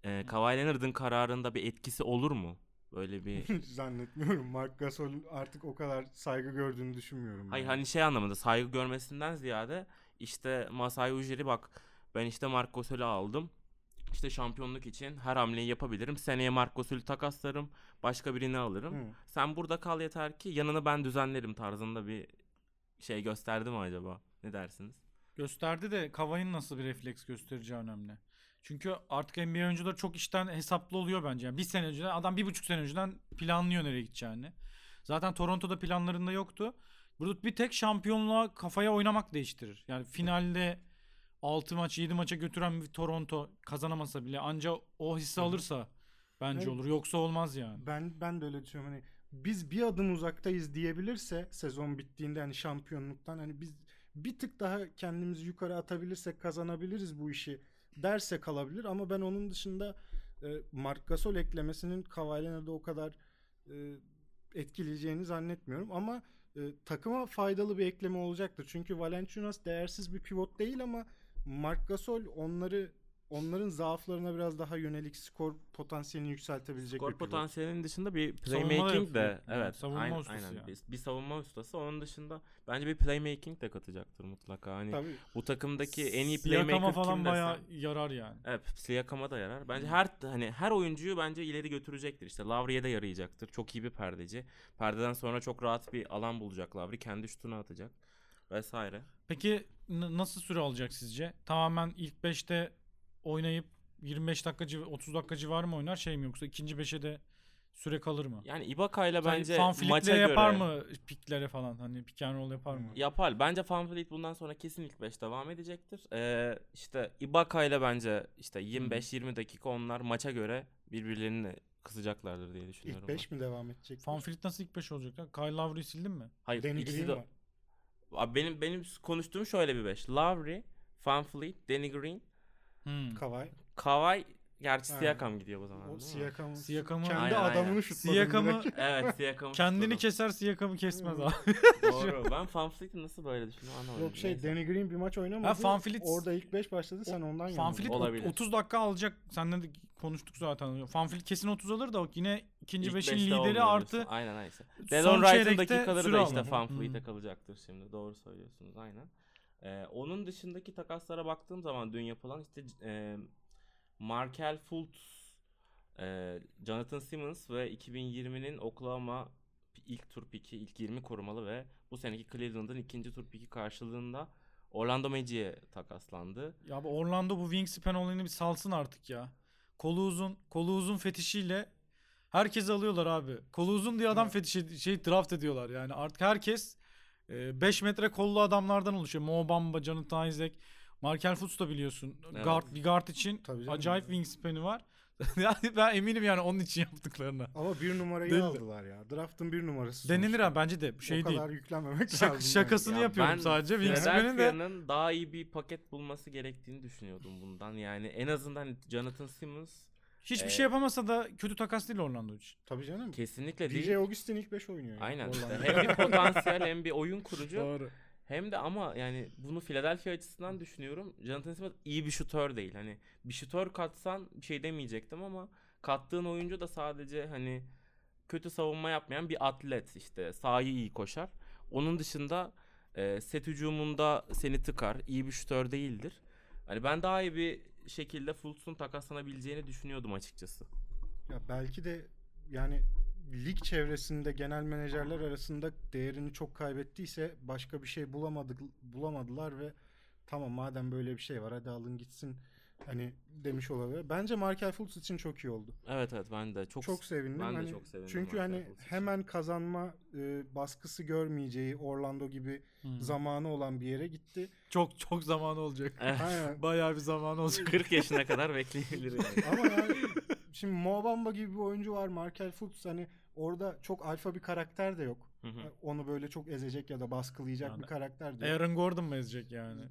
e, Kawhi Leonard'ın kararında bir etkisi olur mu? Böyle bir zannetmiyorum. Marc Gasol artık o kadar saygı gördüğünü düşünmüyorum. Hayır ben. hani şey anlamında saygı görmesinden ziyade işte Masai Ujiri bak ben işte Marc Gasol'ü aldım. İşte şampiyonluk için her hamleyi yapabilirim. Seneye Marc Gasol'ü takaslarım. Başka birini alırım. Hı. Sen burada kal yeter ki yanını ben düzenlerim tarzında bir şey gösterdi mi acaba? Ne dersiniz? Gösterdi de Kavay'ın nasıl bir refleks göstereceği önemli. Çünkü artık NBA oyuncuları çok işten hesaplı oluyor bence. Yani bir sene önceden adam bir buçuk sene önceden planlıyor nereye gideceğini. Zaten Toronto'da planlarında yoktu. Burada bir tek şampiyonluğa kafaya oynamak değiştirir. Yani finalde 6 maç 7 maça götüren bir Toronto kazanamasa bile anca o hissi alırsa bence olur. Yoksa olmaz yani. Ben ben de öyle düşünüyorum. Hani biz bir adım uzaktayız diyebilirse sezon bittiğinde hani şampiyonluktan hani biz bir tık daha kendimizi yukarı atabilirsek kazanabiliriz bu işi derse kalabilir ama ben onun dışında e, Marc Gasol eklemesinin Leonard'ı o kadar e, etkileyeceğini zannetmiyorum ama e, takıma faydalı bir ekleme olacaktır. Çünkü Valenciunas değersiz bir pivot değil ama Marc Gasol onları onların zaaflarına biraz daha yönelik skor potansiyelini yükseltebilecek Skor bir pivot. potansiyelinin dışında bir playmaking de evet. Savunma aynen, ustası aynen. yani. Bir, bir savunma ustası. Onun dışında bence bir playmaking de katacaktır mutlaka. Hani Tabii. bu takımdaki en iyi playmaker falan kim bayağı desem. yarar yani. Evet, Siakam'a da yarar. Bence her hani her oyuncuyu bence ileri götürecektir. İşte Lavri'ye de yarayacaktır. Çok iyi bir perdeci. Perdeden sonra çok rahat bir alan bulacak Lavri. Kendi şutunu atacak vesaire. Peki n- nasıl süre alacak sizce? Tamamen ilk 5'te oynayıp 25 dakika civ- 30 dakika civarı mı oynar şey mi yoksa ikinci 5'e de süre kalır mı? Yani Ibaka'yla Sen bence Fleet'le maça yapar göre mı piklere falan hani pick and roll yapar mı? Yapar. Bence Van Vliet bundan sonra kesin ilk 5 devam edecektir. Ee, işte Ibaka ile bence işte 25-20 dakika onlar maça göre birbirlerini kısacaklardır diye düşünüyorum. İlk 5 mi devam edecek? Van Fleet nasıl ilk 5 olacak? lan? Kyle Lowry'i sildin mi? Hayır, Danny ikisi Green de var. Abi benim benim konuştuğum şöyle bir 5. Lowry, Van Danny Green, Hmm. Kawhi. Kawhi Gerçi Ha. Siakam gidiyor bu zaman O? Siakam'ın Siakam'ı- kendi Aynen, adamını aynen. şutladı. Siakam'ı. Evet Siakam'ı kendini tutladım. keser Siakam'ı kesmez Hmm. abi. Doğru. Ben Van Fleet'i nasıl böyle düşünüyorum anlamadım. Yok şey Neyse. Danny Green bir maç oynamadı. Ha, Van Fleet- Orada ilk 5 başladı sen ondan Van yanıldın. Fleet ot- Olabilir. 30 dakika alacak. Seninle de konuştuk zaten. Van Fleet kesin 30 alır da yine ikinci İlk beşin beşte lideri olmuyor artı diyorsun. Aynen aynen. son Delon Wright'ın dakikaları da işte alır. Van Hmm. Fleet'e kalacaktır şimdi. Doğru söylüyorsunuz aynen. Ee, onun dışındaki takaslara baktığım zaman dün yapılan işte e, Markel Fultz, e, Jonathan Simmons ve 2020'nin Oklahoma ilk tur piki, ilk 20 korumalı ve bu seneki Cleveland'ın ikinci tur piki karşılığında Orlando Magic'e takaslandı. Ya bu Orlando bu wingspan olayını bir salsın artık ya. Kolu uzun, kolu uzun fetişiyle herkes alıyorlar abi. Kolu uzun diye adam Evet. fetişi şey draft ediyorlar yani. Artık herkes 5 metre kollu adamlardan oluşuyor. Mo Bamba, Jonathan Isaac, Markel Fultz da biliyorsun. Evet. Guard, bir guard için Tabii acayip wingspan'i var. yani ben eminim yani onun için yaptıklarına. Ama bir numarayı Deli. aldılar ya. Draft'ın bir numarası. Denilir sonuçta. ha bence de şey o değil. kadar yüklenmemek Şak- lazım. şakasını Ya yapıyorum ben sadece. Wingspan'in de daha iyi bir paket bulması gerektiğini düşünüyordum bundan. Yani en azından Jonathan Simmons hiçbir Ee, şey yapamasa da kötü takas değil Orlando için. Tabii canım. kesinlikle DJ değil. Augustin ilk 5 oynuyor. yani. Aynen Orlando. hem bir potansiyel hem bir oyun kurucu Doğru. Hem de ama yani bunu Philadelphia açısından düşünüyorum. Jonathan Simmons iyi bir şutör değil. Hani bir şutör katsan bir şey demeyecektim ama kattığın oyuncu da sadece hani kötü savunma yapmayan bir atlet işte sahayı iyi koşar. Onun dışında e, set hücumunda seni tıkar. iyi bir şutör değildir. Hani ben daha iyi bir şekilde Fultz'un takaslanabileceğini düşünüyordum açıkçası. Ya belki de yani lig çevresinde genel menajerler arasında değerini çok kaybettiyse başka bir şey bulamadık bulamadılar ve tamam madem böyle bir şey var hadi alın gitsin hani demiş olabilir. Bence Markel Fultz için çok iyi oldu. Evet evet ben de çok Çok sevindim. ben de Hani çok sevindim Çünkü Markel hani hemen kazanma e, baskısı görmeyeceği Orlando gibi Hmm. zamanı olan bir yere gitti. Çok çok zaman olacak. Evet. Aynen. Bayağı bir zaman olacak. 40 yaşına kadar bekleyebilir yani. Ama yani şimdi Mo Bamba gibi bir oyuncu var. Markel Fultz hani orada çok alfa bir karakter de yok. Hı hı. Onu böyle çok ezecek ya da baskılayacak Yani bir karakter de yok. Aaron Gordon mu ezecek yani?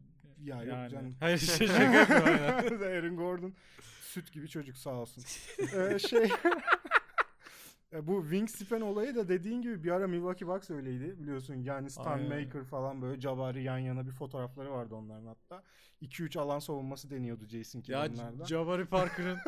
Ya yok yani. canım. Hayır şey şaka. Aaron Gordon süt gibi çocuk sağ olsun. Ee, şey E, bu Wingspan olayı da dediğin gibi bir ara Milwaukee Bucks öyleydi biliyorsun. Yani Stan Aynen. Maker falan böyle Jabari yan yana bir fotoğrafları vardı onların hatta. 2-3 alan savunması deniyordu Jason Ya Kidd'lerden. Jabari Parker'ın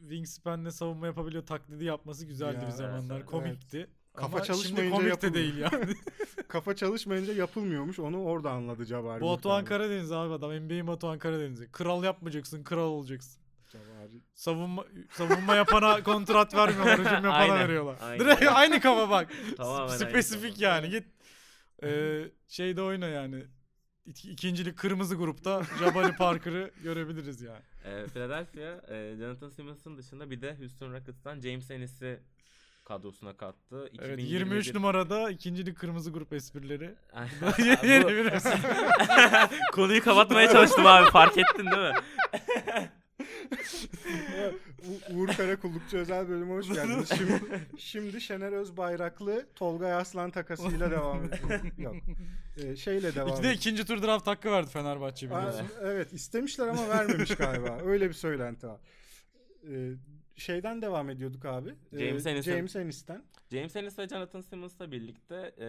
Wingspan'le savunma yapabiliyor taklidi yapması güzeldi Ya, bir zamanlar. evet. Komikti. Kafa Ama çalışmayınca şimdi komik de yapılmıyor. değil yani. Kafa çalışmayınca yapılmıyormuş onu orada anladı Jabari. Batuhan. Karadeniz abi adam. NBA Batuhan Karadeniz'i. Kral yapmayacaksın, kral olacaksın. Jabari. Savunma savunma yapana kontrat vermiyorlar, hücum yapana Aynen, veriyorlar. aynen. Direkt aynı kafa bak. Tamamen Spesifik kafa. yani. Git ee, şeyde oyna yani. İki, ikincilik kırmızı grupta Jabari Parker'ı görebiliriz yani. Ee, Philadelphia e, Jonathan Simmons'ın dışında bir de Houston Rockets'tan James Ennis'i kadrosuna kattı. Evet 2021 23 numarada ikincilik kırmızı grup esprileri. Konuyu kapatmaya çalıştım abi fark ettin değil mi? U- Uğur Karakullukçu özel bölüme hoş geldiniz. Şimdi, şimdi Şener Özbayraklı Tolga Aslan takasıyla devam ediyor. Yok. Ee, şeyle devam İki de ikinci tur draft hakkı verdi Fenerbahçe Aa, biliyorsun. evet istemişler ama vermemiş galiba. Öyle bir söylenti var. Ee, şeyden devam ediyorduk abi. Ee, James Ennis'ten. James Ennis ve Jonathan Simmons'la birlikte e,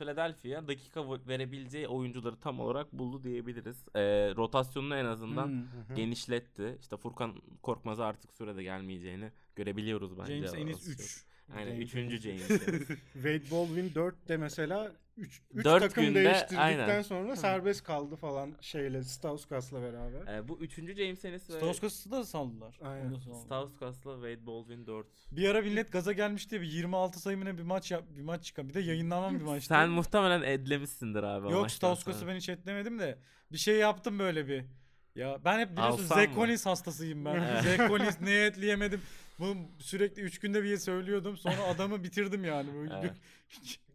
Philadelphia dakika verebileceği oyuncuları tam olarak buldu diyebiliriz. E, rotasyonunu en azından Hmm. Genişletti. İşte Furkan Korkmaz'a artık sürede gelmeyeceğini görebiliyoruz bence. James çok. 3. Aynen James 3. Ennis. James. Wade Baldwin 4 de mesela 3 Dört takım günde, değiştirdikten aynen. sonra serbest kaldı falan şeyle Stauskas'la beraber. e, bu 3. James ve Stauskas'ı da saldılar. Aynen. Stauskas'la Wade Baldwin 4. Bir ara millet gaza gelmiş diye bir 26 sayımına bir maç yap, bir maç çıkan. Bir de yayınlanan bir maçtı. Sen muhtemelen edlemişsindir abi. o Yok Stauskas'ı ben hiç etlemedim de bir şey yaptım böyle bir. Ya ben hep biliyorsun Alsam mı? Hastasıyım ben. Evet. Zekonis neye etleyemedim. Bunu sürekli 3 günde bir söylüyordum. Sonra adamı bitirdim yani. Böyle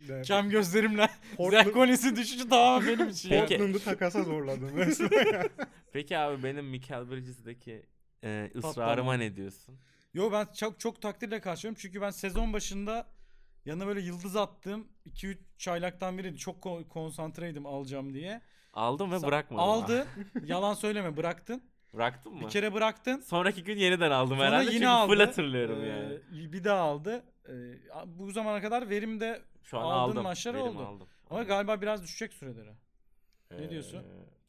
Evet. Kem gözlerimle. Portland- Zekonis'in düşüşü tamamen benim için. ya. Peki. Portland'ı takasa zorladın resmen. Peki abi benim Michael Bridges'deki e, ısrarıma ne diyorsun? Yo ben çok çok takdirle karşılıyorum. Çünkü ben sezon başında yanına böyle yıldız attım. 2-3 çaylaktan biriydi. Çok ko- konsantreydim alacağım diye. Aldım ve Sa- bırakmadım. Aldı. Yalan söyleme bıraktın. Bıraktın mı? Bir kere bıraktın. Sonraki gün yeniden aldım Sonra herhalde yine çünkü aldı. full hatırlıyorum Ee, yani. Bir daha aldı. Ee, bu zamana kadar verimde Şu an aldığın aldım. Verim oldu. Aldım. ama galiba biraz düşecek süreleri. ne Ee, diyorsun?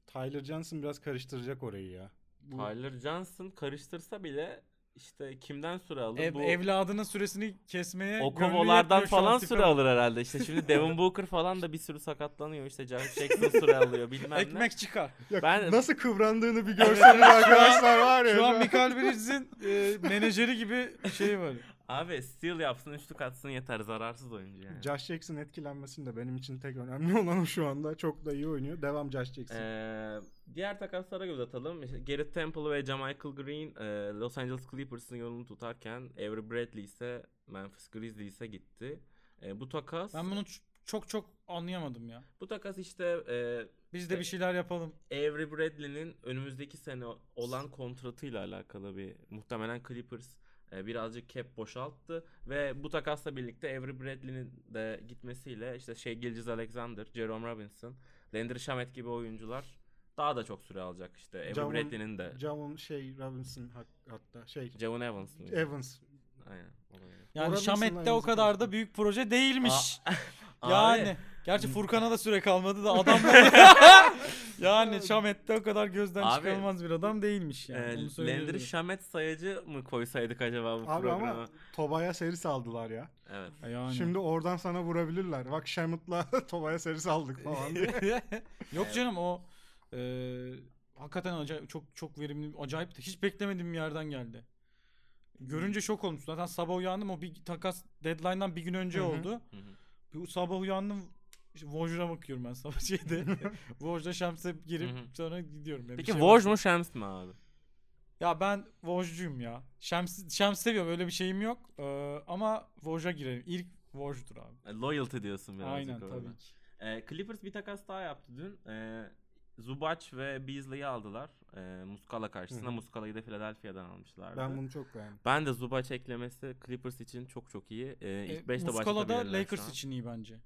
Tyler Johnson biraz karıştıracak orayı ya. Bu- Tyler Johnson karıştırsa bile işte kimden süre alır? Ev, Bu evladının süresini kesmeye o gönlü falan süre alır herhalde. İşte şimdi Devin Booker falan da bir sürü sakatlanıyor. İşte Josh Jackson süre alıyor bilmem ne. Ekmek çıkar. Ya Ben- nasıl kıvrandığını bir görseniz arkadaşlar var ya. Şu an Michael Bridges'in e, menajeri gibi şey var. Abi steal yapsın üçlük atsın yeter zararsız oyuncu yani. Josh Jackson etkilenmesin de benim için tek önemli olan o şu anda. Çok da iyi oynuyor. Devam Josh Jackson. Ee, diğer takaslara göz atalım. İşte Garrett Temple ve Jamichael Green e, Los Angeles Clippers'ın yolunu tutarken Avery Bradley ise Memphis Grizzlies'e gitti. E, bu takas Ben bunu çok çok anlayamadım ya. bu takas işte e, Biz de bir şeyler yapalım. Avery Bradley'nin önümüzdeki sene olan kontratıyla alakalı bir muhtemelen Clippers e, birazcık cap boşalttı ve bu takasla birlikte Avery Bradley'nin de gitmesiyle işte şey Gilgis Alexander, Jerome Robinson, Landry Shamet gibi oyuncular daha da çok süre alacak işte. Avery Javon- Bradley'nin de Javon şey Robinson hatta şey Javon Evans mı? Evans. Aynen. olabilir. Yani Robinson'la Şamet'te o kadar da büyük proje değilmiş. Abi, yani. Gerçi Furkan'a da süre kalmadı da adamlar yani Şamet'te o kadar gözden Abi, çıkarılmaz bir adam değilmiş yani. e, söyleyebilirim. Shamet sayacı mı koysaydık acaba bu Abi programa? ama Tobaya seri aldılar ya. Evet. Yani. Şimdi oradan sana vurabilirler. Bak Shamet'la Tobaya seri aldık falan diye. Yok canım o e, hakikaten acayip çok çok verimli acayip de hiç beklemediğim bir yerden geldi. Görünce şok olmuş. Zaten sabah uyandım o bir takas deadline'dan bir gün önce Hı hı. oldu. Hı hı. Bu sabah uyandım işte Woj'una bakıyorum ben sabah şeyde. Woj'la Şems'e girip sonra gidiyorum. Yani Peki şey Woj var. mu Shams mi abi? Ya ben Woj'cuyum ya. Şems, Şems seviyorum öyle bir şeyim yok. Ee, ama Woj'a girelim. İlk Woj'dur abi. E, Loyalty diyorsun birazcık Aynen orada. tabii ki. E, Clippers bir takas daha yaptı dün. E, Zubac ve Beasley'i aldılar. E, Muscala karşısına. Hı. Muscala'yı da Philadelphia'dan almışlardı. Ben bunu çok beğendim. Ben de Zubac eklemesi Clippers için çok çok iyi. E, E, ilk 5'te Muscala da Lakers için iyi bence.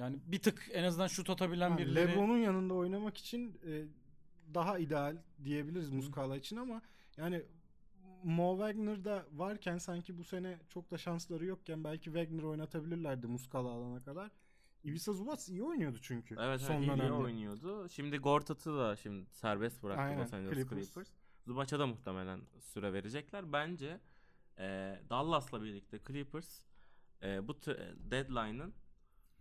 Yani bir tık en azından şut atabilen Ha, birileri. LeBron'un yanında oynamak için e, daha ideal diyebiliriz Muscala için ama yani Mo Wagner da varken sanki bu sene çok da şansları yokken belki Wagner oynatabilirlerdi Muscala alana kadar. Ivica Zubac iyi oynuyordu çünkü. Evet, son evet iyi dönemde. oynuyordu. Şimdi Gortat'ı da şimdi serbest bıraktı Aynen, Los Angeles Clippers. Clippers. Zubac'a da muhtemelen süre verecekler. Bence e, Dallas'la birlikte Clippers e, bu t- deadline'ın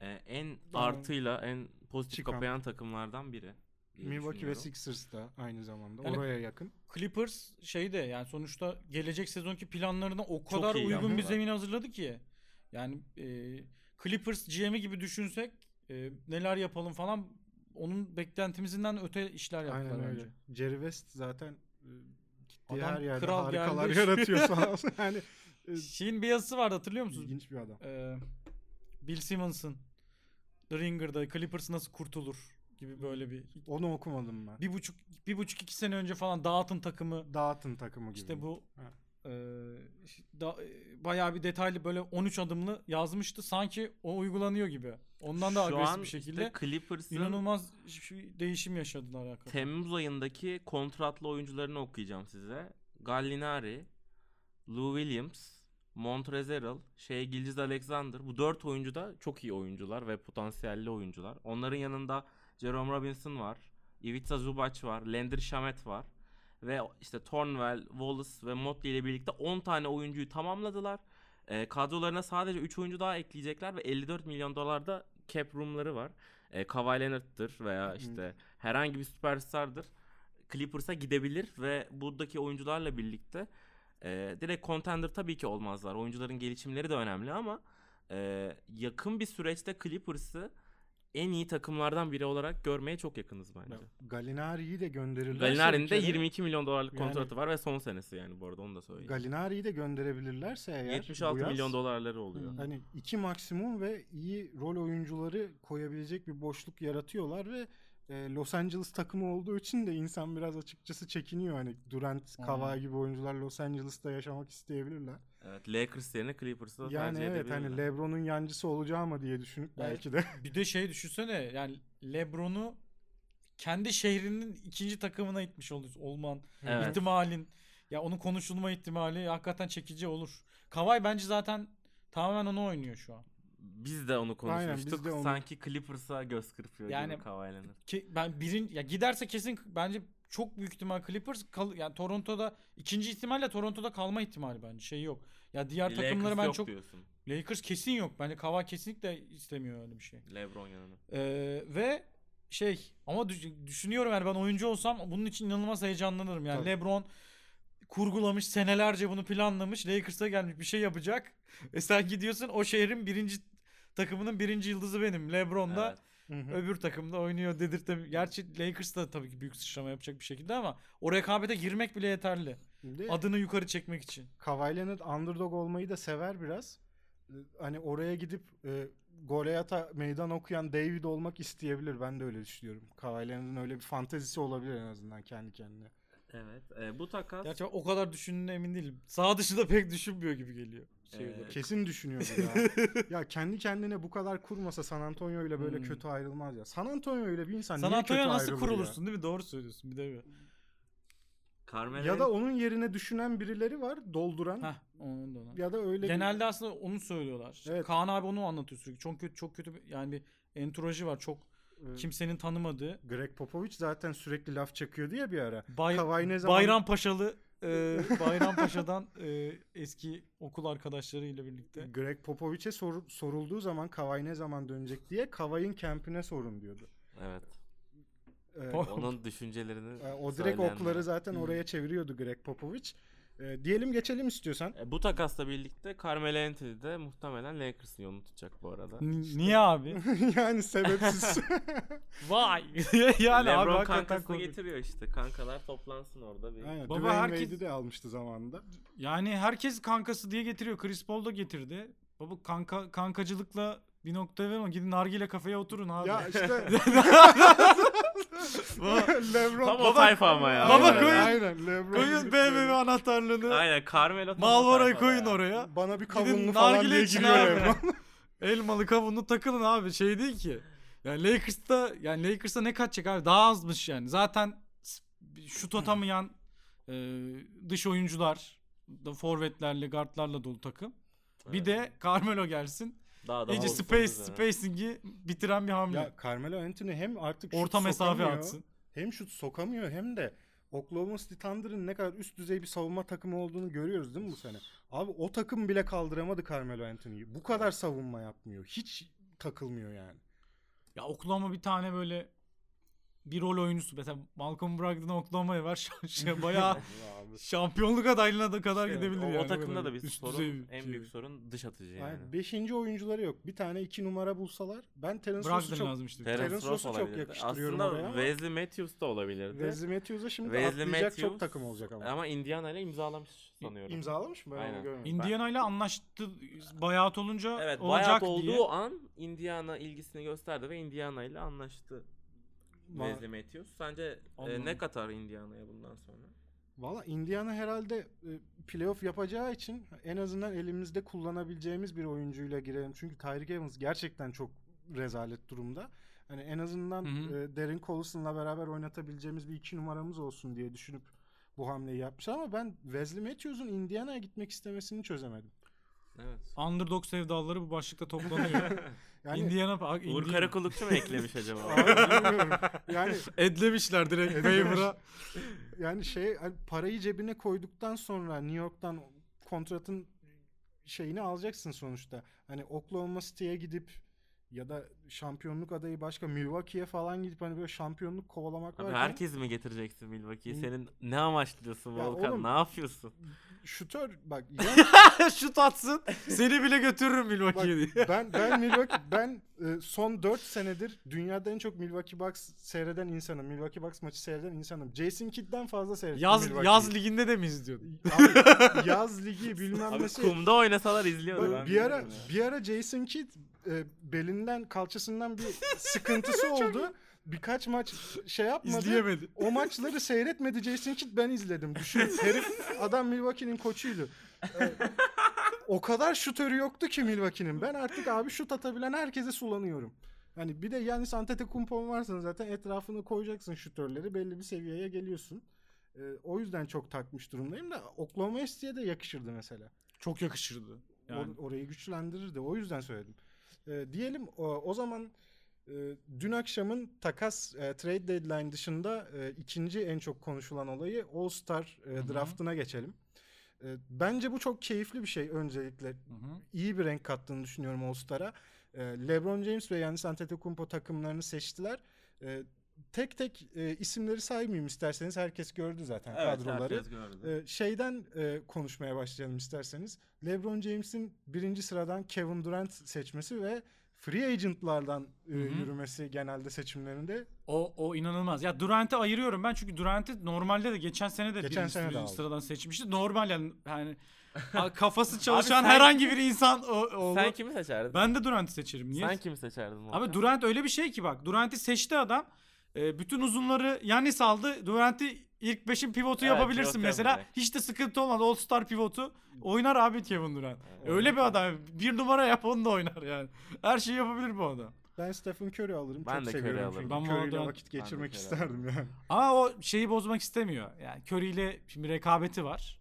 e, en artıyla en pozitif Çıkan. kapayan takımlardan biri. Milwaukee ve. Sixers da aynı zamanda Yani- oraya yakın. Clippers şey de yani sonuçta gelecek sezonki planlarına o kadar uygun bir zemin hazırladı ki. Yani e, Clippers GM'i gibi düşünsek e, neler yapalım falan onun beklentimizden öte işler yaptılar Aynen bence. öyle. Jerry West zaten e, gittiği Adam her yerde kral harikalar geldi. yaratıyor sağ olsun. Yani e, Şeyin bir yazısı vardı hatırlıyor musunuz? ilginç bir adam. Ee, Bill Simmons'ın The Ringer'da Clippers nasıl kurtulur gibi böyle bir Onu okumadım ben. bir buçuk bir buçuk iki sene önce falan dağıtın takımı Dağıtın takımı gibi. işte bu Ha. e, da, e, bayağı bir detaylı böyle 13 adımlı yazmıştı sanki o uygulanıyor gibi. Ondan da Şu agresif an bir işte şekilde Clippers'ın inanılmaz bir değişim yaşadılar hakikaten. Temmuz ayındaki kontratlı oyuncularını okuyacağım size. Gallinari, Lou Williams, Montrezl, Shea Gilgeous Alexander. Bu dört oyuncu da çok iyi oyuncular ve potansiyelli oyuncular. Onların yanında Jerome Robinson var. Ivica Zubac var. Landry Shamet var. Ve işte Thornwell, Wallace ve Motley ile birlikte 10 tane oyuncuyu tamamladılar. E, kadrolarına sadece 3 oyuncu daha ekleyecekler ve 54 milyon dolarda cap room'ları var. E, Kawhi Leonard'tır veya işte herhangi bir süperstardır. Clippers'a gidebilir ve buradaki oyuncularla birlikte e, direkt contender tabii ki olmazlar. Oyuncuların gelişimleri de önemli ama e, yakın bir süreçte Clippers'ı en iyi takımlardan biri olarak görmeye çok yakınız bence. Galinari'yi de gönderirlerse Gallinari'nin bir de kere- 22 milyon dolarlık Yani- kontratı var ve son senesi yani bu arada onu da söyleyeyim. Galinari'yi de gönderebilirlerse eğer 76 bu yaz, milyon dolarları oluyor. Hani iki maksimum ve iyi rol oyuncuları koyabilecek bir boşluk yaratıyorlar ve e, Los Angeles takımı olduğu için de insan biraz açıkçası çekiniyor. Hani Durant, Kawhi gibi oyuncular Los Angeles'ta yaşamak isteyebilirler. Evet, Lakers yerine Clippers'ı da Yani tercih evet hani. LeBron'un yancısı olacağım mı diye düşünüp Evet. belki de Bir de şey düşünsene yani LeBron'u kendi şehrinin ikinci takımına itmiş ol- olman Evet. ihtimalin ya onun konuşulma ihtimali hakikaten çekici olur. Kawhi bence zaten tamamen onu oynuyor şu an. Biz de onu Aynen, konuşmuştuk. de onu- Sanki Clippers'a göz kırpıyor Yani- gibi Kawhi Leonard. Ki ben birin ya giderse kesin bence çok büyük ihtimal Clippers kal, yani Toronto'da ikinci ihtimalle Toronto'da kalma ihtimali bence şey yok. Ya diğer Lakers takımları ben yok çok diyorsun. Lakers kesin yok. Bence Kawhi kesinlikle istemiyor öyle bir şey. LeBron yanına. Ee, ve şey ama düş- düşünüyorum yani ben oyuncu olsam bunun için inanılmaz heyecanlanırım. Yani Tabii. LeBron kurgulamış senelerce bunu planlamış. Lakers'a gelmiş bir şey yapacak. E sen gidiyorsun o şehrin birinci takımının birinci yıldızı benim. LeBron da Evet. öbür takımda oynuyor dedirtem. Gerçi Lakers da tabii ki büyük sıçrama yapacak bir şekilde ama o rekabete girmek bile yeterli. De Adını yukarı çekmek için. Kawhi Leonard underdog olmayı da sever biraz. Hani oraya gidip e, Goliath'a meydan okuyan David olmak isteyebilir. Ben de öyle düşünüyorum. Kawhi Leonard'ın öyle bir fantezisi olabilir en azından kendi kendine. Evet. e, bu takas Gerçi o kadar düşündüğüne emin değilim. Sağ dışında pek düşünmüyor gibi geliyor. Şey Ee, olarak. Kesin düşünüyordur ya. ya kendi kendine bu kadar kurmasa San Antonio ile böyle Hmm. kötü ayrılmaz ya. San Antonio ile bir insan San niye kötü Antonio nasıl ayrılır kurulursun değil mi? Doğru söylüyorsun bir de bir. ya? Carmelo Ya da onun yerine düşünen birileri var dolduran. Heh, onun da ona. Ya da öyle bir- Genelde aslında onu söylüyorlar. Evet. Kaan abi onu anlatıyor sürekli. Çok kötü çok kötü bir- yani bir entourajı var. Çok kimsenin tanımadığı. Greg Popovich zaten sürekli laf çakıyordu ya bir ara. Bay, ne zaman Bayram Paşalı e, Bayram Paşa'dan e, eski okul arkadaşlarıyla birlikte. Greg Popovich'e sor- sorulduğu zaman Kawhi ne zaman dönecek diye Kawhi'nin kampine sorun diyordu. Evet. Ee, Onun düşüncelerini e, o direkt söyleyenler. okları zaten Hmm. oraya çeviriyordu Greg Popovich. E, diyelim geçelim istiyorsan. E, bu takasla birlikte Carmelo Anthony de muhtemelen Lakers'ın yolunu tutacak bu arada. N- Niye abi? yani sebepsiz. Vay. yani abi LeBron hakikaten kankasını korkunç. getiriyor işte. Kankalar toplansın orada bir. Aynen. Baba Dwayne herkes- Wade'i de almıştı zamanında. Yani herkes kankası diye getiriyor. Chris Paul da getirdi. Baba kanka kankacılıkla bir noktaya verme. Gidin nargile kafeye oturun abi. Ya işte LeBron. Tam o tayfa ama ya. Baba Aynen, koyun- Aynen. LeBron koyun BMW böyle, anahtarlığını. Aynen Carmelo tayfada koyun ya. oraya. Bana bir Gidin kavunlu falan diye için giriyor abi. LeBron. Elmalı kavunlu takılın abi. Şey değil ki. Yani Lakers'ta yani Lakers'ta ne kaçacak abi? Daha azmış yani. Zaten şut atamayan e, dış oyuncular da forvetlerle, guardlarla dolu takım. Bir Evet. de Carmelo gelsin. Daha da İyice space spacing'i bitiren bir hamle. Ya Carmelo Anthony hem artık Orta mesafe atsın. Hem şut sokamıyor hem de Oklahoma City Thunder'ın ne kadar üst düzey bir savunma takımı olduğunu görüyoruz değil mi bu sene? Abi o takım bile kaldıramadı Carmelo Anthony'yi. Bu kadar savunma yapmıyor. Hiç takılmıyor yani. Ya Oklahoma bir tane böyle bir rol oyuncusu mesela Malcolm Brogdon Oklahoma'ya var. Şey, bayağı şampiyonluk adaylığına da kadar Evet, gidebilir o, yani. o takımda da bir üst sorun, düzey en şey. büyük sorun dış atıcı yani. Yani beşinci oyuncuları yok. Bir tane iki numara bulsalar ben Terence Ross'u çok lazım işte. Terence Terence Ross çok yakıştırıyorum Aslında oraya ama- Wesley Matthews da olabilirdi. Wesley Matthews'a şimdi Wesley atlayacak Matthews çok takım olacak ama. Ama Indiana ile imzalamış sanıyorum. İmzalamış mı? Ben Aynen. görmedim. Indiana ile anlaştı bayat olunca Evet olacak bayat diye. olduğu an Indiana ilgisini gösterdi ve Indiana ile anlaştı Wesley Matthews. Sence e, ne katar Indiana'ya bundan sonra? Valla Indiana herhalde e, playoff yapacağı için en azından elimizde kullanabileceğimiz bir oyuncuyla girelim. Çünkü Tyreek Evans gerçekten çok rezalet durumda. Hani en azından Hı hı. e, Darren Collison'la beraber oynatabileceğimiz bir iki numaramız olsun diye düşünüp bu hamleyi yapmışlar ama ben Wesley Matthews'un Indiana'ya gitmek istemesini çözemedim. Evet. Underdog sevdaları bu başlıkta toplanıyor. Yani Indiana, Uğur Indiana. Karakullukçu mu eklemiş acaba? Abi yani Edlemişler direkt Favor'a. yani şey hani parayı cebine koyduktan sonra New York'tan kontratın şeyini alacaksın sonuçta. Hani Oklahoma City'ye gidip ya da şampiyonluk adayı başka Milwaukee'ye falan gidip hani böyle şampiyonluk kovalamak Abi varken herkes mi getireceksin Milwaukee'yi? Senin ne amaçlıyorsun Ya Volkan? oğlum- Ne yapıyorsun? şutör bak ya, Şut atsın. Seni bile götürürüm Milwaukee'ye diye. ben ben Milwaukee ben e, son 4 senedir dünyada en çok Milwaukee Bucks seyreden insanım. Milwaukee Bucks maçı seyreden insanım. Jason Kidd'den fazla seyrettim Yaz yaz liginde de mi izliyordun? Abi, yaz ligi bilmem Abi nesi. kumda oynasalar izliyordu. Bak, ben bir ara ya. bir ara Jason Kidd e, belinden kalçasından bir sıkıntısı oldu. Birkaç maç şey yapmadı. İzleyemedi. O maçları seyretmedi Jason Kidd ben izledim. Düşün herif adam Milwaukee'nin koçuydu. E, o kadar şutörü yoktu ki Milwaukee'nin. Ben artık abi şut atabilen herkese sulanıyorum. Hani bir de Yanis Antetokounmpo'un varsa zaten etrafını koyacaksın şutörleri belli bir seviyeye geliyorsun. E, o yüzden çok takmış durumdayım da Oklahoma City'ye de yakışırdı mesela. Çok yakışırdı. Yani. Or- orayı güçlendirirdi. O yüzden söyledim. Ee, diyelim o, o zaman e, dün akşamın takas e, trade deadline dışında e, ikinci en çok konuşulan olayı All Star e, draftına geçelim. E, bence bu çok keyifli bir şey öncelikle. Hı hı. İyi bir renk kattığını düşünüyorum All Star'a. E, LeBron James ve Giannis Antetokounmpo takımlarını seçtiler. E, tek tek e, isimleri saymayayım isterseniz. Herkes gördü zaten Evet, kadroları. herkes gördü. Ee, şeyden e, konuşmaya başlayalım isterseniz. LeBron James'in birinci sıradan Kevin Durant seçmesi ve free agentlardan e, yürümesi genelde seçimlerinde. O, o inanılmaz. Ya Durant'i ayırıyorum ben çünkü Durant'i normalde de geçen sene de Geçen birinci sene de sıradan seçmişti. Normal yani, yani kafası çalışan sen- herhangi bir insan o, oldu. Sen kimi seçerdin? Ben de Durant'i seçerim. Niye? Sen kimi seçerdin? Abi Durant öyle bir şey ki bak. Durant'i seçti adam. E, bütün uzunları Yannis aldı. Durant'i ilk beşin pivotu Evet, yapabilirsin pivot mesela. yapacak. Hiç de sıkıntı olmadı. All Star pivotu. Oynar abi Kevin Durant. Evet. Öyle bir adam. Bir numara yap onu da oynar yani. Her şeyi yapabilir bu adam. Ben Stephen Curry alırım. Ben Çok de Curry seviyorum alırım. çünkü Ben Curry'yle arada- vakit geçirmek Curry isterdim yani. Ama o şeyi bozmak istemiyor. Yani Curry ile şimdi rekabeti var.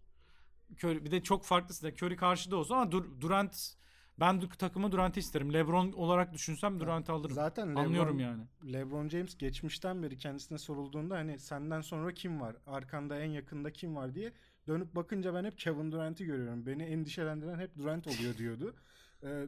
Curry, bir de çok farklısı da Curry karşıda olsun ama Dur- Durant ben takıma Durant'i isterim. LeBron olarak düşünsem Durant'i alırım. Zaten LeBron, Anlıyorum yani. LeBron James geçmişten beri kendisine sorulduğunda hani senden sonra kim var? Arkanda en yakında kim var diye dönüp bakınca ben hep Kevin Durant'i görüyorum. Beni endişelendiren hep Durant oluyor diyordu. Ee,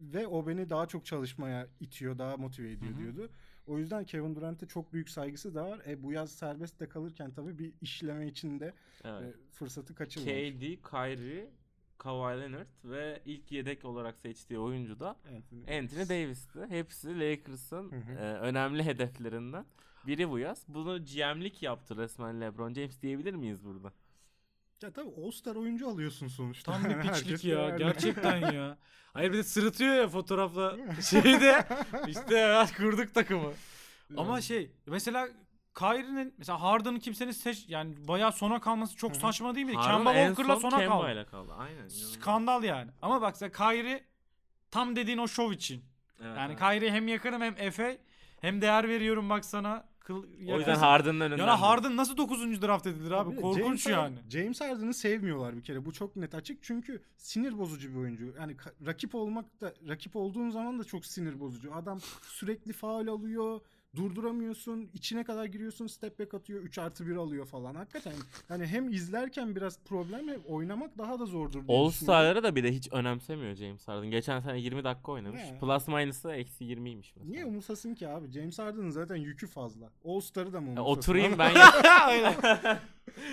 ve o beni daha çok çalışmaya itiyor, daha motive ediyor Hı hı. diyordu. O yüzden Kevin Durant'e çok büyük saygısı da var. E, bu yaz serbest de kalırken tabii bir işleme içinde Evet. e, fırsatı kaçırmamış. KD, Kyrie, Kawhi Leonard ve ilk yedek olarak seçtiği oyuncu da Anthony. Anthony Davis'ti. Hepsi Lakers'ın e, önemli hedeflerinden biri bu yaz. Bunu GM'lik yaptı resmen LeBron James diyebilir miyiz burada? Ya tabii All-Star oyuncu alıyorsun sonuçta. Tam bir piçlik ya. Gerçekten ya. Hayır bir de sırıtıyor ya fotoğrafla şeyde. işte ya kurduk takımı. Ama şey mesela Kyrie'nin mesela Harden'ın kimsenin seç yani bayağı sona kalması çok saçma değil mi? Kemba Walker'la son sona Kemba kaldı. ile kaldı. Aynen. Skandal yani. Ama bak sen Kyrie tam dediğin o şov için. Evet, Yani evet. Kyrie hem yakınım hem Efe hem değer veriyorum bak sana. Kıl, O yüzden. Harden'ın önünden. Yani Harden nasıl 9. draft edilir abi? De Korkunç James yani. James Harden'ı sevmiyorlar bir kere. Bu çok net açık. Çünkü sinir bozucu bir oyuncu. Yani rakip olmak da rakip olduğun zaman da çok sinir bozucu. Adam sürekli faul alıyor. Durduramıyorsun. içine kadar giriyorsun. Step back atıyor. 3 artı 1 alıyor falan. Hakikaten hani hem izlerken biraz problem hem oynamak daha da zordur All. Star'ları da bir de hiç önemsemiyor James Harden. Geçen sene 20 dakika oynamış. Ne? Plus minus'ı eksi 20'ymiş mesela. Niye umursasın ki abi? James Harden'ın zaten yükü fazla. All Star'ı da mı Ya umursasın? oturayım Ama- ben ya. Aynen.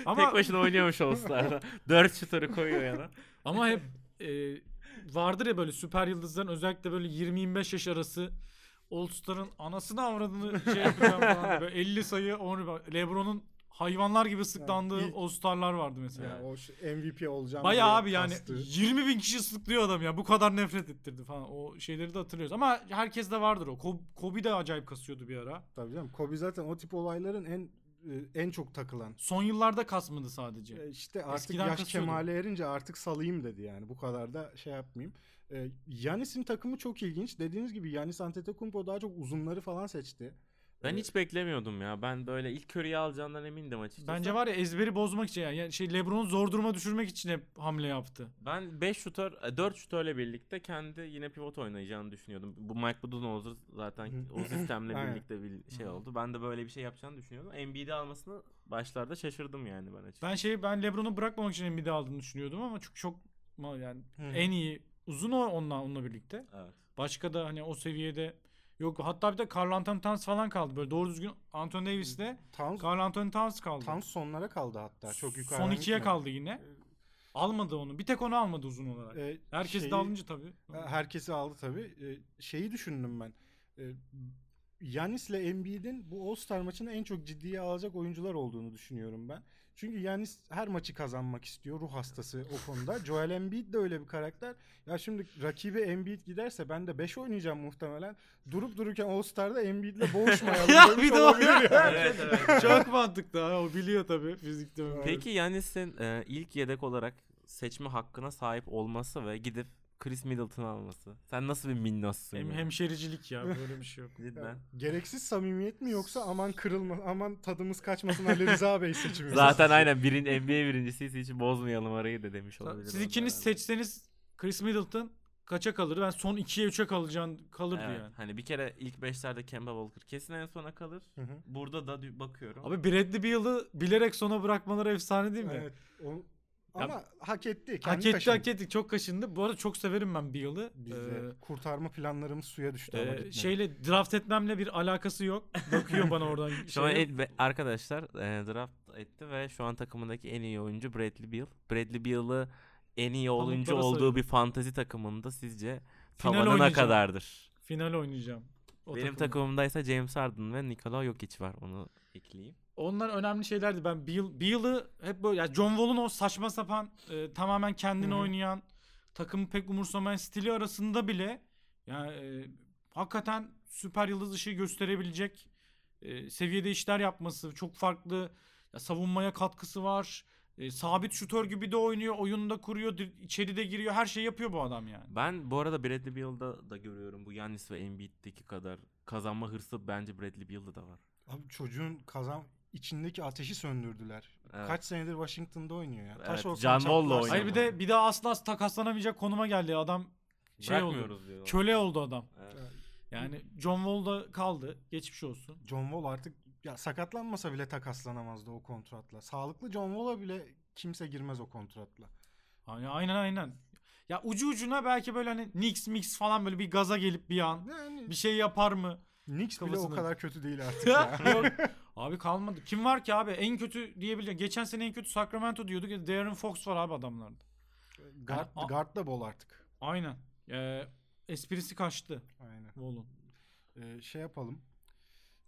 Ama Tek başına oynuyormuş All Star'da. 4 şutörü koyuyor yana. Ama hep e, vardır ya böyle süper yıldızların özellikle böyle 20-25 yaş arası All Star'ın anasını avradını şey yapacağım falan. Böyle 50 sayı onu Lebron'un hayvanlar gibi sıklandığı ilk- All Star'lar vardı mesela. Ya o MVP olacağım. Bayağı abi yani kastı. 20 bin kişi sıklıyor adam ya. Bu kadar nefret ettirdi falan. O şeyleri de hatırlıyoruz. Ama herkes de vardır o. Kobe, Kobe de acayip kasıyordu bir ara. Tabii canım. Kobe zaten o tip olayların en e, en çok takılan. Son yıllarda kasmadı sadece. E, İşte artık Eskiden yaş kasıyordu. kemale erince artık salayım dedi yani. Bu kadar da şey yapmayayım. E, Yanis'in takımı çok ilginç. Dediğiniz gibi Yanis Antetokounmpo daha çok uzunları falan seçti. Ben E, hiç beklemiyordum ya. Ben böyle ilk Curry'i alacağından emindim açıkçası. Bence var ya ezberi bozmak için yani şey LeBron'u zor duruma düşürmek için hep hamle yaptı. Ben 5 şutör, 4 şutörle birlikte kendi yine pivot oynayacağını düşünüyordum. Bu Mike Budenholzer zaten o sistemle birlikte bir şey oldu. Ben de böyle bir şey yapacağını düşünüyordum. Embiid'i almasını başlarda şaşırdım yani ben açıkçası. Ben şey ben LeBron'u bırakmamak için Embiid'i aldığını düşünüyordum ama çok çok yani en iyi uzun o onunla onunla birlikte. Evet. Başka da hani o seviyede yok hatta bir de Carl Anthony Towns falan kaldı. Böyle doğru düzgün Anthony Davis'le Towns, Carl Anthony Towns kaldı. Towns sonlara kaldı hatta. Çok yukarı. Son ikiye kaldı yine. Almadı onu. Bir tek onu almadı uzun olarak. E, Herkes de alınca tabii. Herkesi aldı tabii. E, şeyi düşündüm ben. E, Yanis'le Embiid'in bu All-Star maçını en çok ciddiye alacak oyuncular olduğunu düşünüyorum ben. Çünkü Yanis her maçı kazanmak istiyor. Ruh hastası o konuda. Joel Embiid de öyle bir karakter. Ya şimdi rakibi Embiid giderse ben de 5 oynayacağım muhtemelen. Durup dururken All-Star'da Embiid'le boğuşmayalım. Ya bir de o- olabilir ya. evet, evet. Çok mantıklı ha. O biliyor tabii fizikte. Peki Yanis'in e, ilk yedek olarak seçme hakkına sahip olması ve gidip Chris Middleton'ı alması. Sen nasıl bir minnosun Hem, ya? hemşericilik ya. Böyle bir şey yok. Cidden. Gereksiz samimiyet mi yoksa aman kırılma, aman tadımız kaçmasın Ali Rıza Bey seçimi. mi? Zaten aynen birin NBA birincisi hiç bozmayalım arayı da demiş olabilir. Siz ikiniz herhalde. seçseniz Chris Middleton kaça kalır? Ben son 2'ye 3'e kalacağını kalırdı Evet, yani. Hani bir kere ilk 5'lerde Kemba Walker kesin en sona kalır. Hı hı. Burada da bakıyorum. Abi Bradley Beal'ı bilerek sona bırakmaları efsane değil mi? Evet. O, ama hak etti. Kendi Hak etti taşıdı. hak etti. Çok kaşındı. Bu arada çok severim ben Beal'ı. Ee, kurtarma planlarımız suya düştü ama e, gitmedi. şeyle draft etmemle bir alakası yok. Bakıyor bana oradan. Şu an ve- arkadaşlar e, draft etti ve şu an takımındaki en iyi oyuncu Bradley Beal. Bradley Beal'ı en iyi oyuncu olduğu bir fantazi takımında sizce Final tavanı ne oynayacağım. kadardır? Final oynayacağım. O Benim takımımdaysa James Harden ve Nikola Jokic var. Onu ekleyeyim. Onlar önemli şeylerdi. Ben Beal, Beal'ı hep böyle yani John Wall'un o saçma sapan e, tamamen kendini Hı hı. oynayan takımı pek umursamayan stili arasında bile yani e, hakikaten süper yıldız ışığı gösterebilecek e, seviyede işler yapması çok farklı ya, savunmaya katkısı var. E, sabit şutör gibi de oynuyor, oyunda kuruyor, dir- içeri de giriyor. Her şeyi yapıyor bu adam yani. Ben bu arada Bradley Beal'da da görüyorum bu Giannis ve Embiid'deki kadar kazanma hırsı bence Bradley Beal'da da var. Abi çocuğun kazan içindeki ateşi söndürdüler. Evet. Kaç senedir Washington'da oynuyor ya. Taş Evet, olsun John Wall'la oynuyor. Hayır bir de bir daha asla takaslanamayacak konuma geldi. Adam şey oldu. Diyorlar. Köle oldu adam. Evet. Yani John Wall'da kaldı. Geçmiş olsun. John Wall artık ya sakatlanmasa bile takaslanamazdı o kontratla. Sağlıklı John Wall'a bile kimse girmez o kontratla. Yani aynen aynen. Ya ucu ucuna belki böyle hani Knicks mix falan böyle bir gaza gelip bir an Yani bir şey yapar mı? Knicks bile o kadar kötü değil artık ya. Abi kalmadı. Kim var ki abi? En kötü diyebileceğim. Geçen sene en kötü Sacramento diyorduk. ya, Darren Fox var abi adamlarda. guard, A- guard da bol artık. Aynen. Ee, esprisi kaçtı. Aynen. Oğlum. Ee, şey yapalım.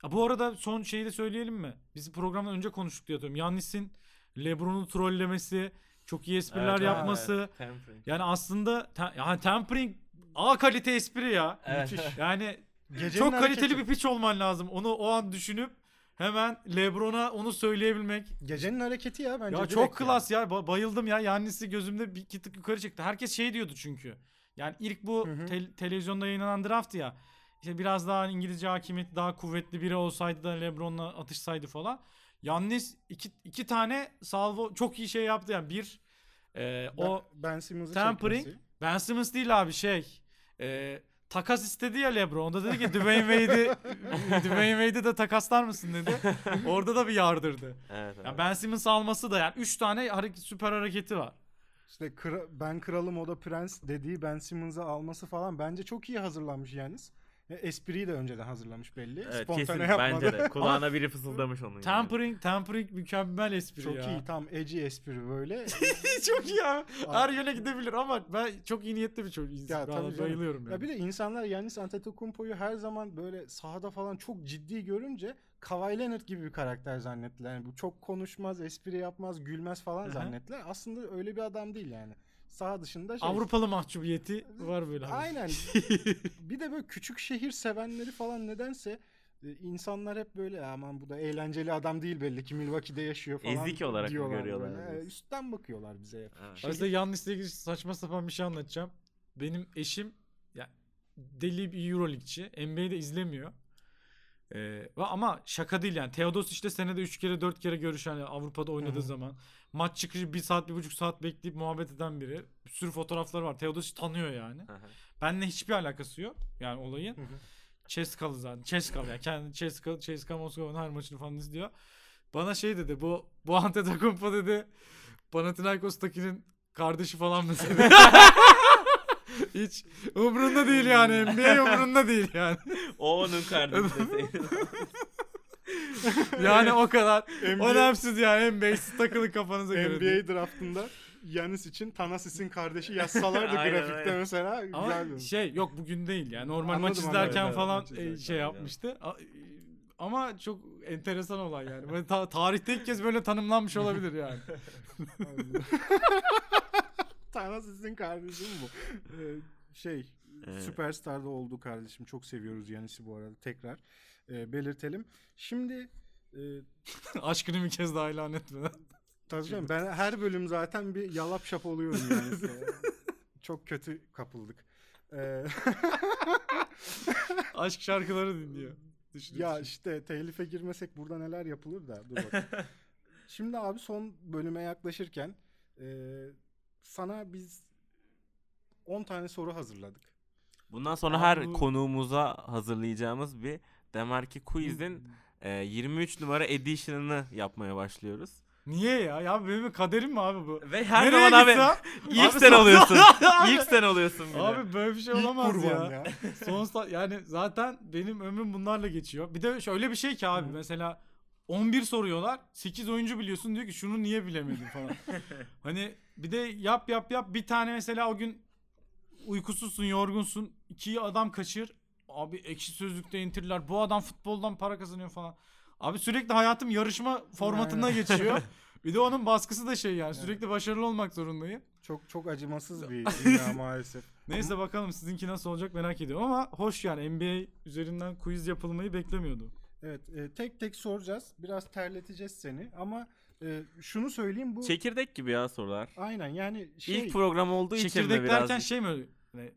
Ha, bu arada son şeyi de söyleyelim mi? Biz programdan önce konuştuk diye hatırlıyorum. Yannis'in LeBron'u trollemesi, çok iyi espriler Evet, yapması. evet, Tempering. Yani aslında te- yani tempering A kalite espri ya. Evet. Müthiş. Yani Gecenin çok kaliteli hareketi. bir piç olman lazım. Onu o an düşünüp hemen LeBron'a onu söyleyebilmek. Gecenin hareketi ya bence. ya çok klas ya. Ba- bayıldım ya. Yannis'i gözümde bir iki tık yukarı çıktı. Herkes şey diyordu çünkü. Yani ilk bu Hı hı. tel- televizyonda yayınlanan draft ya. İşte biraz daha İngilizce hakimiyeti daha kuvvetli biri olsaydı da LeBron'la atışsaydı falan. Yannis iki, iki tane salvo çok iyi şey yaptı yani. Bir e, Ben, o Ben Simmons'ı Tempering. çekmesi. Ben Simmons değil abi şey. E, takas istedi ya LeBron. O da dedi ki Dwayne Wade'i Dwayne Wade'i de takaslar mısın dedi. Orada da bir yardırdı. Evet, evet. Ya Ben Simmons alması da yani 3 tane hareket, süper hareketi var. İşte kra- ben kralım o da prens dediği Ben Simmons'ı alması falan bence çok iyi hazırlanmış yalnız. E, espriyi de önceden hazırlamış belli. Evet, Spontane kesin yapmadı. bence de. Kulağına biri fısıldamış onu. yani. Tampering, tampering mükemmel espri Çok ya. iyi tam edgy espri böyle. çok iyi ya. Her yöne gidebilir ama ben çok iyi niyetli bir çocuk. Ya, tabii bayılıyorum yani. ya bir de insanlar Yannis Antetokounmpo'yu her zaman böyle sahada falan çok ciddi görünce Kawhi Leonard gibi bir karakter zannettiler. Yani bu çok konuşmaz, espri yapmaz, gülmez falan Hı hı. zannettiler. Aslında öyle bir adam değil yani. Saha dışında şey. Avrupalı mahcubiyeti var böyle. Aynen. bir de böyle küçük şehir sevenleri falan nedense e, insanlar hep böyle aman bu da eğlenceli adam değil belli ki Milwaukee'de yaşıyor falan. Ezik olarak mı görüyorlar böyle. diyorsun? E, Üstten bakıyorlar bize. hep. Şey- Aslında Yannis'le ilgili saçma sapan bir şey anlatacağım. Benim eşim ya deli bir Euroleague'ci. NBA'de izlemiyor. Ee, ama şaka değil yani. Teodos işte senede 3 kere 4 kere görüşen yani Avrupa'da oynadığı Hı hı. zaman. Maç çıkışı 1 saat 1,5 saat bekleyip muhabbet eden biri. Bir sürü fotoğrafları var. Teodos'u tanıyor yani. Hı hı. Benle hiçbir alakası yok. Yani olayın. Hı hı. Ceskalı zaten. Ceskalı yani. Kendi Ceska, Ceska Moskova'nın her maçını falan izliyor. Bana şey dedi. Bu bu Antetokounmpo dedi. Panathinaikos'takinin kardeşi falan mı dedi. Hiç umrunda değil yani. NBA umrunda değil yani. O onun kardeşi deseydi. Yani o kadar NBA, önemsiz yani. NBA'siz takılın kafanıza göre. NBA draftında Yanis için Tanasis'in kardeşi yazsalardı Aynen, grafikte aynen. mesela Ama şey yok bugün değil yani. Normal maç izlerken anladım. falan Maç e, izlerken, şey yapmıştı. A- Ama çok enteresan olay yani. Böyle ta- tarihte ilk kez böyle tanımlanmış olabilir yani. Tanasis'in kardeşi mi bu? Ee, şey Evet. Süperstar'da oldu kardeşim. Çok seviyoruz Yanis'i bu arada tekrar e, belirtelim. Şimdi e, Aşkını bir kez daha ilan etmeden. Tabii canım ben her bölüm zaten bir yalap şap oluyorum yani. Çok kötü kapıldık. Ee, Aşk şarkıları dinliyor. Düşünün. ya işte telife girmesek burada neler yapılır da dur bak. Şimdi abi son bölüme yaklaşırken e, sana biz 10 tane soru hazırladık. Bundan sonra Abi her bu- konuğumuza hazırlayacağımız bir Demarki Quiz'in e, 23 numara edition'ını yapmaya başlıyoruz. Niye ya? Ya benim kaderim mi abi bu? Ve her Nereye zaman abi gitsem- ilk Abi sen son- oluyorsun. ilk sen oluyorsun bir de. Abi böyle bir şey İlk olamaz kurban ya. ya. Son sa- yani zaten benim ömrüm bunlarla geçiyor. Bir de şöyle bir şey ki abi Hı. mesela 11 soruyorlar. 8 oyuncu biliyorsun diyor ki şunu niye bilemedin falan. hani bir de yap yap yap bir tane mesela o gün uykusuzsun, yorgunsun. iki adam kaçır. Abi ekşi sözlükte entirler. Bu adam futboldan para kazanıyor falan. Abi sürekli hayatım yarışma formatına geçiyor. Bir de onun baskısı da şey yani sürekli başarılı olmak zorundayım. Çok çok acımasız bir dünya maalesef. Neyse bakalım sizinki nasıl olacak merak ediyorum ama hoş yani NBA üzerinden quiz yapılmayı beklemiyordum. Evet e, tek tek soracağız. Biraz terleteceğiz seni ama e, şunu söyleyeyim bu Çekirdek gibi ya sorular. aynen yani şey İlk program olduğu için de Çekirdek biraz derken şey mi öyle? Hani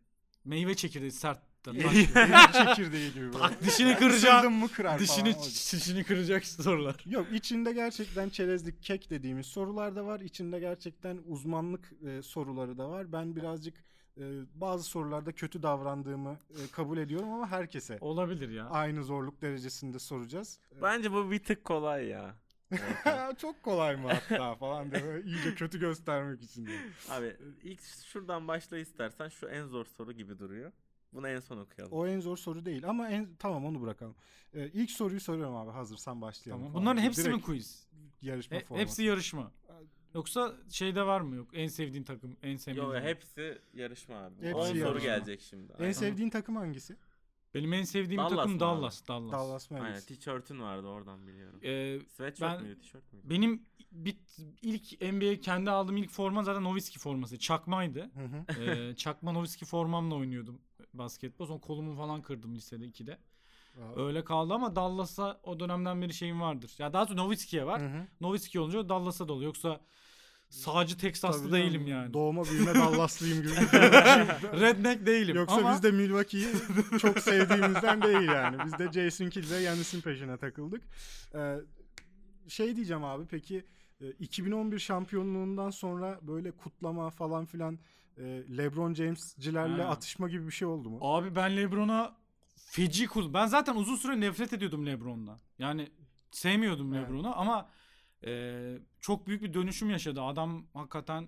meyve çekirdeği sert. çekirdeği gibi. böyle. Tak dişini kıracağım. Isırdın mı kırar Dişini falan. dişini kıracak sorular. Yok içinde gerçekten çerezlik kek dediğimiz sorular da var. İçinde gerçekten uzmanlık e, soruları da var. Ben birazcık e, bazı sorularda kötü davrandığımı e, kabul ediyorum ama herkese Olabilir ya. aynı zorluk derecesinde soracağız. E, Bence bu bir tık kolay ya. Çok kolay mı hatta falan diye böyle iyice kötü göstermek için. diye. Abi ilk şuradan başla istersen şu en zor soru gibi duruyor. Bunu en son okuyalım. O en zor soru değil ama en tamam onu bırakalım. Ee, ilk soruyu soruyorum abi hazırsan başlayalım. Tamam. falan. Bunların hepsi Direkt mi quiz? Yarışma E, formatı. hepsi yarışma. Yoksa şeyde var mı yok? En sevdiğin takım, en sevmediğin. Yo takım. hepsi yarışma abi. Hepsi 10 soru yarışma. gelecek şimdi. En Aynen. sevdiğin takım hangisi? Benim en sevdiğim Dallas takım mı Dallas. Dallas. Dallas Aynen Mavericks. tişörtün vardı oradan biliyorum. Ee, Sweatshirt ben- müydü tişört müydü? benim bir, ilk NBA kendi aldığım ilk forma zaten Nowitzki forması. Çakmaydı. Hı hı. ee, çakma Nowitzki formamla oynuyordum basketbol. Sonra kolumu falan kırdım lisede 2'de. Aa, Öyle kaldı ama Dallas'a o dönemden beri şeyim vardır. Ya daha sonra Nowitzki'ye var. Nowitzki olunca Dallas'a da oluyor. Yoksa sağcı Texaslı Tabii değilim canım, yani. Doğma büyüme Dallaslıyım gibi. Redneck değilim. Yoksa ama biz de Milwaukee'yi çok sevdiğimizden değil yani. Biz de Jason Kidd'le Yannis'in peşine takıldık. Ee, şey diyeceğim abi peki e, 2011 şampiyonluğundan sonra böyle kutlama falan filan e, LeBron James'cilerle Ha. atışma gibi bir şey oldu mu? Abi ben LeBron'a feci kul. Ben zaten uzun süre nefret ediyordum LeBron'dan. Yani sevmiyordum. LeBron'u ama e, çok büyük bir dönüşüm yaşadı. Adam hakikaten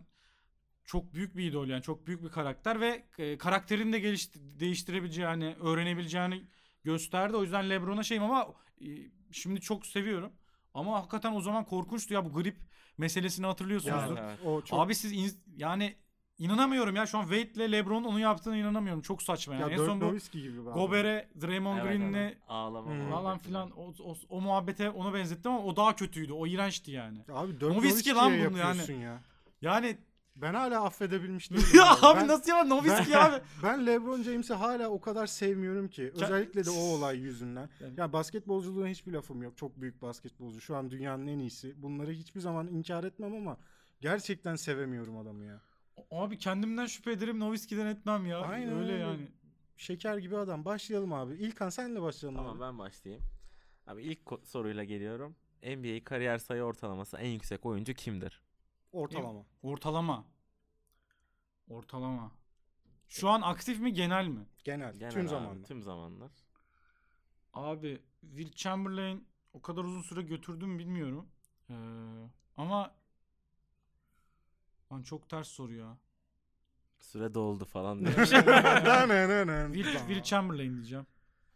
çok büyük bir idol yani çok büyük bir karakter ve e, karakterini de geliş değiştirebileceği yani öğrenebileceğini gösterdi. O yüzden LeBron'a şeyim ama e, şimdi çok seviyorum. Ama hakikaten o zaman korkunçtu ya bu grip meselesini hatırlıyorsunuzdur. Evet, evet. O çok Abi siz in- yani inanamıyorum ya şu an Wade ile LeBron onu yaptığına inanamıyorum. Çok saçma yani. ya en Dirk son bu Nowitzki gibi. abi. Gober'e, Draymond Evet, Green'le evet. Ağlama Hmm. falan filan o, o, o muhabbete onu benzettim ama o daha kötüydü. O iğrençti yani. Abi Dirk Nowitzki lan bunu yapıyorsun ya. Yani Ben hala affedebilmiş değilim. ya abi. abi Ben- nasıl ya Nowitzki ben, abi. ben LeBron James'i hala o kadar sevmiyorum ki. Özellikle de o olay yüzünden. Yani- Ya basketbolculuğuna hiçbir lafım yok. Çok büyük basketbolcu. Şu an dünyanın en iyisi. Bunları hiçbir zaman inkar etmem ama gerçekten sevemiyorum adamı ya. Abi kendimden şüphe ederim Nowitzki'den etmem ya. Aynen öyle öyle. yani. Şeker gibi adam. Başlayalım abi. İlkan senle başlayalım Tamam abi. ben başlayayım. Abi ilk soruyla geliyorum. NBA kariyer sayı ortalaması en yüksek oyuncu kimdir? Ortalama. Ortalama. Ortalama. Şu an aktif mi genel mi? Genel. Genel tüm abi, zamanlar. Tüm zamanlar. Abi Will Chamberlain o kadar uzun süre götürdü mü bilmiyorum. Ee, ama Lan çok ters soru ya. Süre doldu falan diye. Will, Will Chamberlain diyeceğim.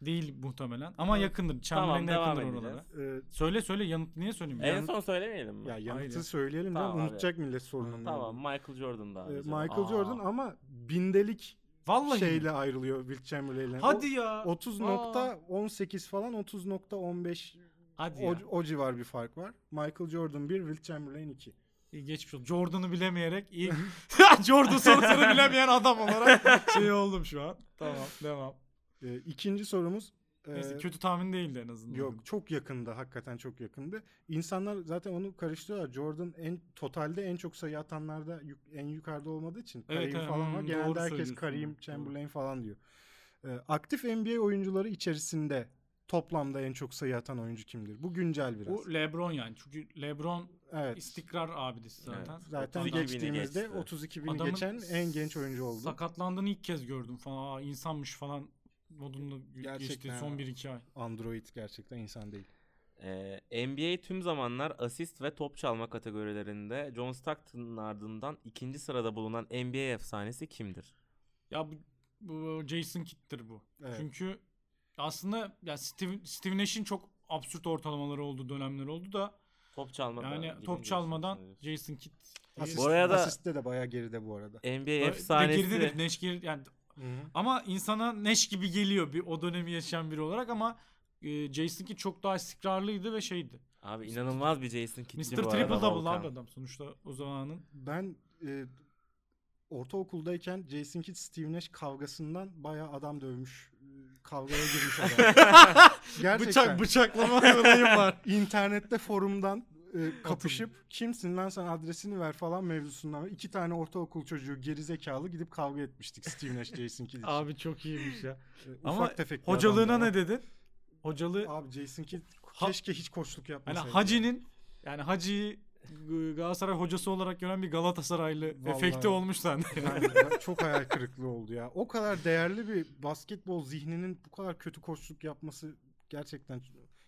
Değil muhtemelen ama yakındır. Chamberlain tamam yakındır oralara. Ee, Söyle söyle yanıt niye söyleyeyim? En Yanıt- son söylemeyelim mi? ya yanıtı Hayır. söyleyelim Tamam. Unutacak millet sorunun. Tamam Michael Jordan da abi. Ee. Michael Aa. Jordan ama bindelik Vallahi şeyle mi? ayrılıyor Will Chamberlain'le. Hadi ya. 30.18 falan 30.15 Hadi o, ya. o civar bir fark var. Michael Jordan 1, Will Chamberlain 2. İyi geçmiş olsun. Jordan'ı bilemeyerek iyi. Jordan sorusunu bilemeyen adam olarak şey oldum şu an. Tamam devam. Ee, ikinci sorumuz e, Neyse kötü tahmin değildi en azından. yok çok yakında hakikaten çok yakındı. İnsanlar zaten onu karıştırıyorlar. Jordan en totalde en çok sayı atanlarda yuk- en yukarıda olmadığı için Kareem evet, falan var. hmm, Genelde herkes. Kareem. Chamberlain falan diyor. Ee, aktif NBA oyuncuları içerisinde toplamda en çok sayı atan oyuncu kimdir? Bu güncel biraz. Bu LeBron yani. Çünkü LeBron evet. istikrar abidesi zaten. Zaten 32 bini geçtiğimizde geçti. 32 bini Adamın geçen en genç oyuncu oldu. Sakatlandığını ilk kez gördüm falan. Aa, insanmış falan modunda Gerçekten geçti son 1-2 ay. Android gerçekten insan değil. Ee, NBA tüm zamanlar asist ve top çalma kategorilerinde John Stockton'ın ardından ikinci sırada bulunan NBA efsanesi kimdir? Ya bu, bu Jason Kidd'tir bu. Evet. Çünkü aslında ya Steve, Steve Nash'in çok absürt ortalamaları oldu dönemler oldu da Top çalmadan. yani top çalmadan. Jason Kidd Asist, Bu arada- asiste de bayağı geride bu arada. NBA efsanesi. geridedir Nash geri yani ama insana Nash gibi geliyor bir o dönemi yaşayan biri olarak ama e, Jason Kidd çok daha istikrarlıydı ve şeydi. Abi inanılmaz bir Jason Kidd'ci Mr. bu arada Triple Double abi adam sonuçta o zamanın. Ben e, ortaokuldayken Jason Kidd Steve Nash kavgasından bayağı adam dövmüş. Kavgaya girmiş adam. Gerçekten. Bıçak bıçaklama olayım var. İnternette forumdan e, kapışıp kimsin lan sen adresini ver falan mevzusundan iki tane ortaokul çocuğu gerizekalı gidip kavga etmiştik Steve Nash Jason Kidd için. Abi çok iyiymiş ya. E, Ama Hocalığına ne dedin? Hocalığı. Abi Jason Kidd Ha- keşke hiç koçluk yapmasaydı. Hacı'nin yani Hacı'yı Galatasaray hocası olarak gören bir Galatasaraylı Vallahi. efekti olmuş sende. Yani çok hayal kırıklığı oldu ya. O kadar değerli bir basketbol zihninin bu kadar kötü koçluk yapması gerçekten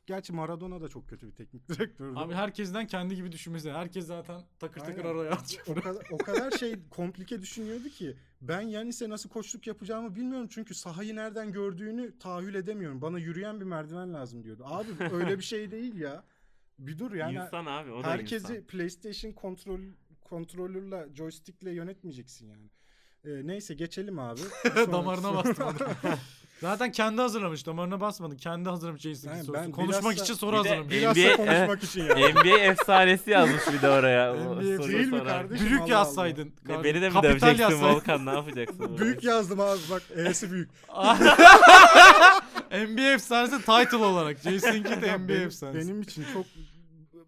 Gerçi Maradona da çok kötü bir teknik direktördü. Abi herkesten kendi gibi düşünmesi. Herkes zaten takır takır Aynen. araya atıyor. o kadar, o kadar şey komplike düşünüyordu ki ben Yanis'e nasıl koçluk yapacağımı bilmiyorum çünkü sahayı nereden gördüğünü tahayyül edemiyorum. Bana yürüyen bir merdiven lazım diyordu. Abi öyle bir şey değil ya. Bir dur yani insan abi o da herkesi insan. PlayStation kontrol kontrolörle joystickle yönetmeyeceksin yani. Ee, neyse geçelim abi. Damarına soru. bastım. Zaten kendi hazırlamış. Damarına basmadı. Kendi hazırlamış Jason Yani sorusu. Konuşmak bilhassa- için soru Bir de- hazırlamış. bir- Bilhassa NBA konuşmak için ya. NBA efsanesi yazmış bir de oraya. NBA soruyu değil mi sorar. kardeşim? Büyük Allah yazsaydın. Ne, beni de mi Kapital döveceksin yazsaydın. Volkan ne yapacaksın? Büyük yazdım abi bak E'si büyük. NBA efsanesi title olarak. Jason Kidd NBA benim, efsanesi. benim için çok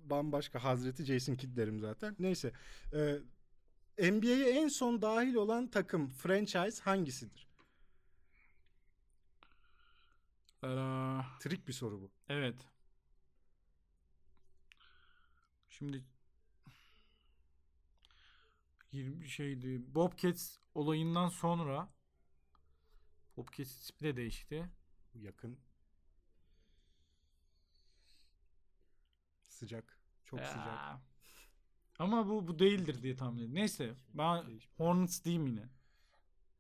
bambaşka Hazreti Jason Kidd derim zaten. Neyse. Ee, NBA'ye en son dahil olan takım franchise hangisidir? Ee, Trik bir soru bu. evet. Şimdi 20 şeydi. Bobcats olayından sonra Bobcats ismi de değişti. Yakın. Sıcak. Çok sıcak. Aa. Ama bu bu değildir diye tahmin ediyorum. Neyse ben. Hornets diyeyim yine.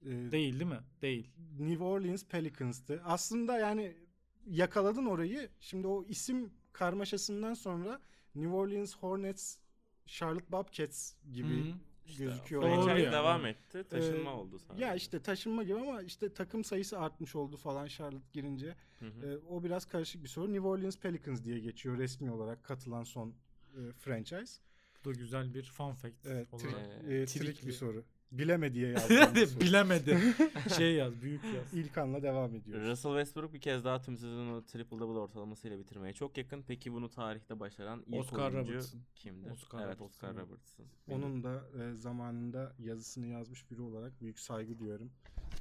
Ee, Değil değil mi? Değil. New Orleans Pelicans'tı. Aslında yani yakaladın orayı. Şimdi o isim karmaşasından sonra New Orleans Hornets, Charlotte Bobcats gibi Hı hı. gözüküyor. Doğru Franchise ya. devam etti. Taşınma Ee, oldu sadece. Ya işte taşınma gibi ama işte takım sayısı artmış oldu falan Charlotte girince. Hı hı. Ee, o biraz karışık bir soru. New Orleans Pelicans diye geçiyor resmi olarak katılan son e, franchise. Bu da güzel bir fun fact. Evet, olarak. tri- Ee, e, trik trikli. bir soru. Bileme diye yazdım. soru. Bilemedi. şey yaz, büyük yaz. İlkan'la devam ediyoruz. Russell Westbrook bir kez daha tüm sezonu triple double ortalamasıyla bitirmeye çok yakın. Peki bunu tarihte başaran ilk Oscar oyuncu Robertson. kimdir? Oscar evet Robertson. Oscar Robertson. Onun da e, zamanında yazısını yazmış biri olarak büyük saygı duyuyorum.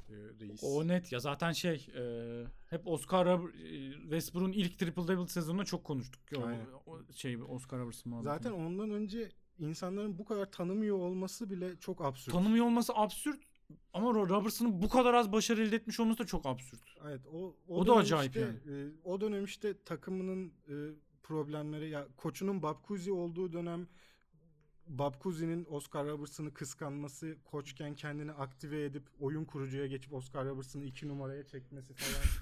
E, reis. O net ya zaten şey e, hep Oscar Rob- e, Westbrook'un ilk triple double sezonunda çok konuştuk. O, o şey Oscar Robertson muhabbeti. Zaten ondan önce insanların bu kadar tanımıyor olması bile çok absürt. tanımıyor olması absürt ama Ro- Robertson'ın bu kadar az başarı elde etmiş olması da çok absürt. Evet o O da dönem acayip işte, yani. e, o dönem işte takımının e, problemleri ya koçunun Babkuzi olduğu dönem Babkuzi'nin Oscar Robertson'ı kıskanması, koçken kendini aktive edip oyun kurucuya geçip Oscar Robertson'ı iki numaraya çekmesi falan.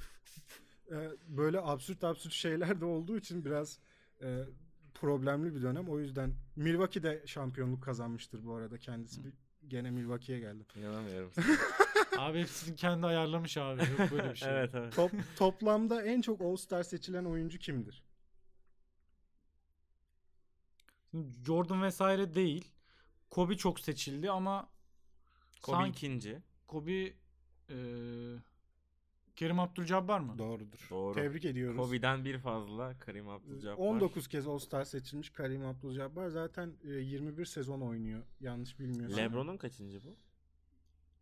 E, böyle absürt absürt şeyler de olduğu için biraz e, problemli bir dönem. O yüzden Milwaukee de şampiyonluk kazanmıştır bu arada kendisi. Bir- Gene Milwaukee'ye geldim. İnanamıyorum. abi hepsini kendi ayarlamış abi. Yok böyle bir şey. evet evet. Top, toplamda en çok All-Star seçilen oyuncu kimdir? Şimdi Jordan vesaire değil. Kobe çok seçildi ama Kobe sanki ikinci. Kobe e, Kerim Abdul-Jabbar mı? Doğrudur. Doğru. Tebrik ediyoruz. Kobe'den bir fazla Karim Abdul-Jabbar. 19 kez All-Star seçilmiş Karim Abdul-Jabbar. Zaten e, 21 sezon oynuyor. Yanlış bilmiyorsam. LeBron'un kaçıncı bu?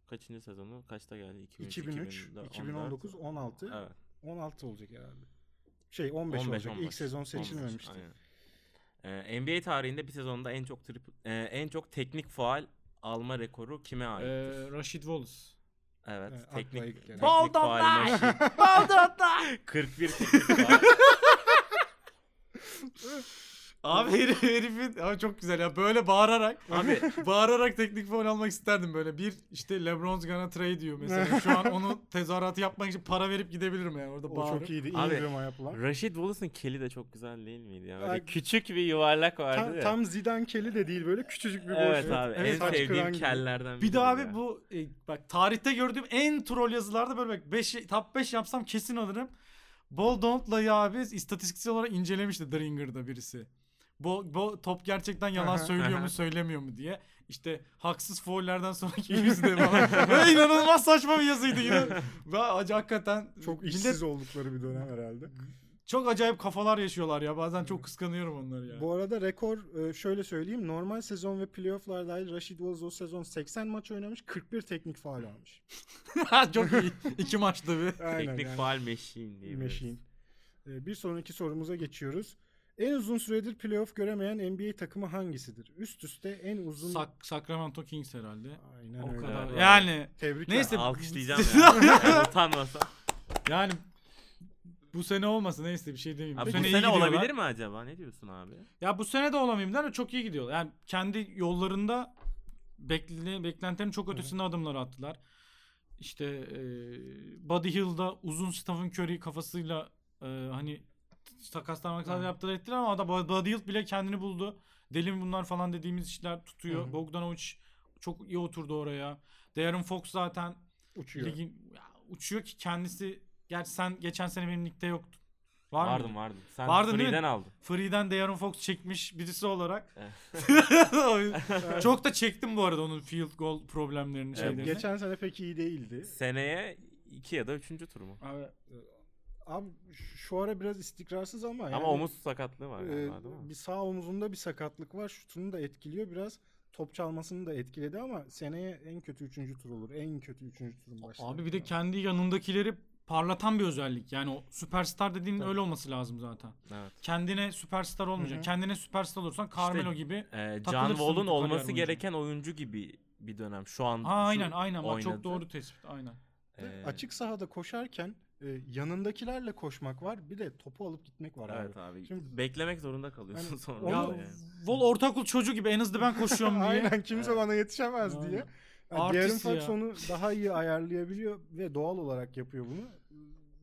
Kaçıncı sezonu? Kaçta geldi? 2003, 2003, 2019, 16. Evet. 16 olacak herhalde. Şey 15, 15, olacak. 15. İlk sezon 15, seçilmemişti. aynen. Ee, NBA tarihinde bir sezonda en çok trip, e, en çok teknik faal alma rekoru kime E, aittir? Rashid Wallace. Evet, Evet, teknik, teknik don't lie! 41 teknik. Abi herif, herifin abi çok güzel ya böyle bağırarak Abi bağırarak teknik faul almak isterdim böyle bir işte LeBron's gonna trade diyor mesela şu an onu tezahüratı yapmak için para verip gidebilirim yani orada O bağırıp. çok iyiydi. Abi, Ingram'a yapılan. Rashid Wallace'ın keli de çok güzel değil miydi ya? Böyle Ay- küçük bir yuvarlak vardı Tam, ya. tam Zidane keli de değil böyle küçücük bir evet boşluk. abi Evet, en saç sevdiğim gibi. kellerden Bir de abi ya. bu e, bak tarihte gördüğüm en troll yazılarda böyle bak 5 top 5 yapsam kesin alırım. Ball Don't'la abi istatistiksel olarak incelemişti The Ringer'da birisi. Bu, bu top gerçekten yalan söylüyor mu söylemiyor mu diye. İşte haksız foullerden sonraki yüzde falan. İnanılmaz saçma bir yazıydı yine. Ve hakikaten Çok millet işsiz oldukları bir dönem herhalde. çok acayip kafalar yaşıyorlar ya. Bazen çok kıskanıyorum onları ya. Bu arada rekor e, şöyle söyleyeyim. Normal sezon ve playofflar dahil Rashid Wallace o sezon 80 maç oynamış. 41 teknik faul almış. çok iyi. İki maçta bir. Aynen Teknik yani. faal machine diye. Machine. Bir sonraki sorumuza geçiyoruz. En uzun süredir playoff göremeyen NBA takımı hangisidir? Üst üste en uzun... Sak- Sacramento Kings herhalde. Aynen O öyle. kadar. Evet. Yani Tebrikler. Neyse. Alkışlayacağım ya. yani utanmasa. yani bu sene olmasa neyse bir şey demeyeyim. Abi bu bu sene, iyi sene gidiyorlar. olabilir mi acaba? Ne diyorsun abi? Ya bu sene de olamayayım der de çok iyi gidiyor. Yani kendi yollarında bekle, beklentilerin çok ötesinde adımlar attılar. İşte e, Buddy Hill'da uzun Stephen Curry kafasıyla e, hani takaslar makaslar Hı. yaptılar ettiler ama adam Buddy Hield bile kendini buldu. Deli mi bunlar falan dediğimiz işler tutuyor. Hı hı. Bogdanovic çok iyi oturdu oraya. Darren Fox zaten Uçuyor. ligin ya, uçuyor ki kendisi gerçi sen geçen sene benim ligde yoktun. Var vardım mıydı? vardım. Sen Vardın? Free'den aldın. Free'den De'Aaron Fox çekmiş birisi olarak. Çok da çektim bu arada onun field goal problemlerini Evet, şeylerini. Geçen sene pek iyi değildi. Seneye 2 ya da 3. tur mu? Abi, Abi şu- ara biraz istikrarsız ama yani, Ama omuz sakatlığı var e, galiba değil mi? bir sağ omuzunda bir sakatlık var. Şutunu da etkiliyor biraz. Top çalmasını da etkiledi ama seneye en kötü üçüncü tur olur. En kötü üçüncü turun başlar. abi bir de kendi yanındakileri parlatan bir özellik. Yani o süperstar dediğin Tabii. öyle olması lazım zaten. Evet. Kendine süperstar olmayacaksın. Hı hı. Kendine süperstar olursan Carmelo gibi. Ee, John Wall'un olması gereken oyuncu gibi bir dönem şu an. Ha, aynen aynen bak oynadı. çok doğru tespit aynen. Ee, Açık sahada koşarken e, yanındakilerle koşmak var. Bir de topu alıp gitmek var Evet abi. abi. Şimdi- Beklemek zorunda kalıyorsun Hani sonra. Ya yani. Vol ortaokul çocuğu gibi en hızlı ben koşuyorum diye. Aynen kimse Evet. bana yetişemez Aynen. diye. Yani De'Aaron Fox onu daha iyi ayarlayabiliyor ve doğal olarak yapıyor bunu.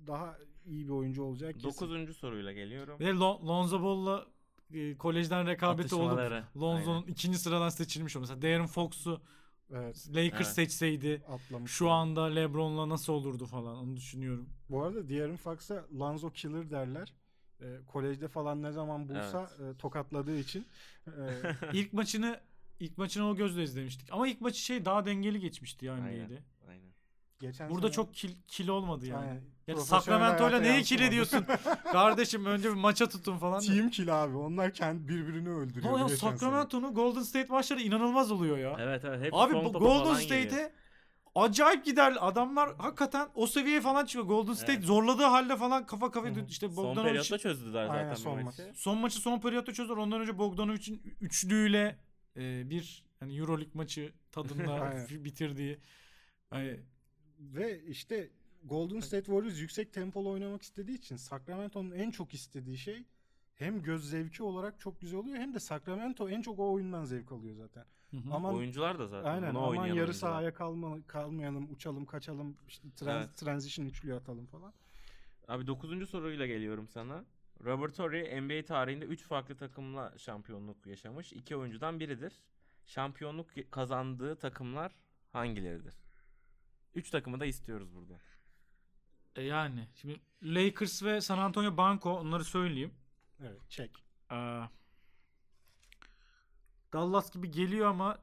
Daha iyi bir oyuncu olacak kesin. Dokuzuncu soruyla geliyorum. Ve Lon- Lonzo Ball'la e, kolejden rekabeti olup. Lonzo'nun Aynen. ikinci sıradan seçilmiş olması. Mesela Darren Fox'u Evet, Lakers Evet. seçseydi atlamış. şu anda LeBron'la nasıl olurdu falan onu düşünüyorum. Bu arada De'Aaron Fox'a Lonzo Killer derler. E, kolejde falan ne zaman bulsa e, tokatladığı için. E, İlk maçını ilk maçını o gözle izlemiştik. Ama ilk maçı şey daha dengeli geçmişti ya Aynen. NBA'de. Aynen. geçen Burada sene- çok kil, kil olmadı yani. Aynen. Yani Sacramento'yla neyi kil ediyorsun? Kardeşim önce bir maça tutun falan. Team kill abi. Onlar kendi birbirini öldürüyor. Ama. Sacramento'nun Golden State maçları inanılmaz oluyor ya. Evet evet. Hep Abi bu Golden. State'e acayip gider. Adamlar hakikaten o seviyeye falan çıkıyor. Golden State Evet. zorladığı halde falan kafa hı. işte Son Bogdanovic periyotta çözdüler zaten Aynen, son maçı. maç. son maçı son periyotta çözdüler. Ondan önce Bogdanovic'in üçlüyle e, bir hani EuroLeague maçı tadında bitirdiği hani Ve işte Golden State Warriors yüksek tempolu oynamak istediği için Sacramento'nun en çok istediği şey hem göz zevki olarak çok güzel oluyor hem de Sacramento en çok o oyundan zevk alıyor zaten. Hı hı. Aman Oyuncular da zaten. aynen Bunu aman yarı oyuncular. sahaya kalma, kalmayalım, uçalım, kaçalım, işte trans- Evet. transition üçlü atalım falan. Abi 9. soruyla geliyorum sana. Robert Horry NBA tarihinde 3 farklı takımla şampiyonluk yaşamış. 2 oyuncudan biridir. Şampiyonluk kazandığı takımlar hangileridir? 3 takımı da istiyoruz burada. E yani şimdi Lakers ve San Antonio Banco onları söyleyeyim. Evet, çek. Aa, Dallas gibi geliyor ama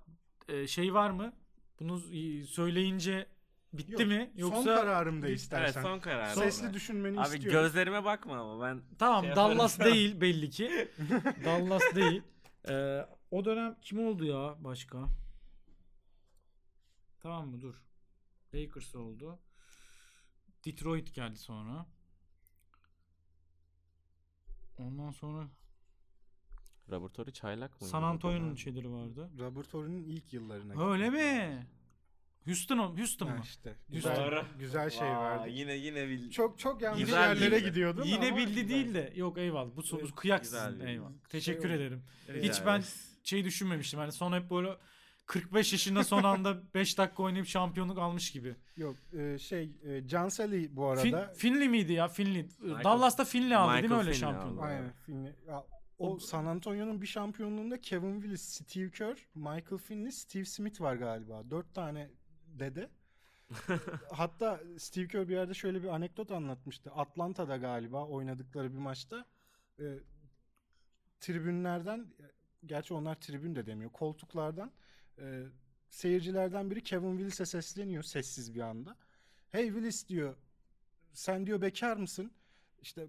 e, şey var mı? Bunu söyleyince bitti Yok, mi? Yoksa Son kararım da Evet istersen. son karar. Sesli düşünmeni Abi istiyorum. gözlerime bakma ama ben Tamam Şey Dallas değil belli ki. Dallas değil. Ee, o dönem kim oldu ya başka? Tamam mı dur. Lakers oldu. Detroit geldi sonra. Ondan sonra Horry çaylak mıydı? San? Antonio'nun şeyleri vardı. Horry'nin ilk yıllarına. Öyle mi? Houston, o- Houston Ha mı? işte. Güzel. Güzel, güzel şey Vay, verdi. Yine yine bil. Çok çok yanlış Güzel yerlere bildi. gidiyordun Yine ama bildi güzel. değil de yok eyvallah. Bu, güzel bildi. Eyvallah. Şey Teşekkür oldu. ederim. Rica Hiç ben şey düşünmemiştim. Hani son hep böyle 45 yaşında son anda 5 dakika oynayıp şampiyonluk almış gibi. Yok e, şey e, Canceli bu Fin, arada. Finley miydi ya? Finley. Michael- Dallas'ta Finley aldı değil mi Michael öyle Finley şampiyonluk? aldı. Aynen Finley. O San Antonio'nun bir şampiyonluğunda Kevin Willis, Steve Kerr, Michael Finley, Steve Smith var galiba. Dört tane dede. Hatta Steve Kerr bir yerde şöyle bir anekdot anlatmıştı. Atlanta'da galiba oynadıkları bir maçta e, tribünlerden gerçi onlar tribün de demiyor. Koltuklardan e, seyircilerden biri Kevin Willis'e sesleniyor sessiz bir anda. Hey Willis diyor sen diyor bekar mısın? İşte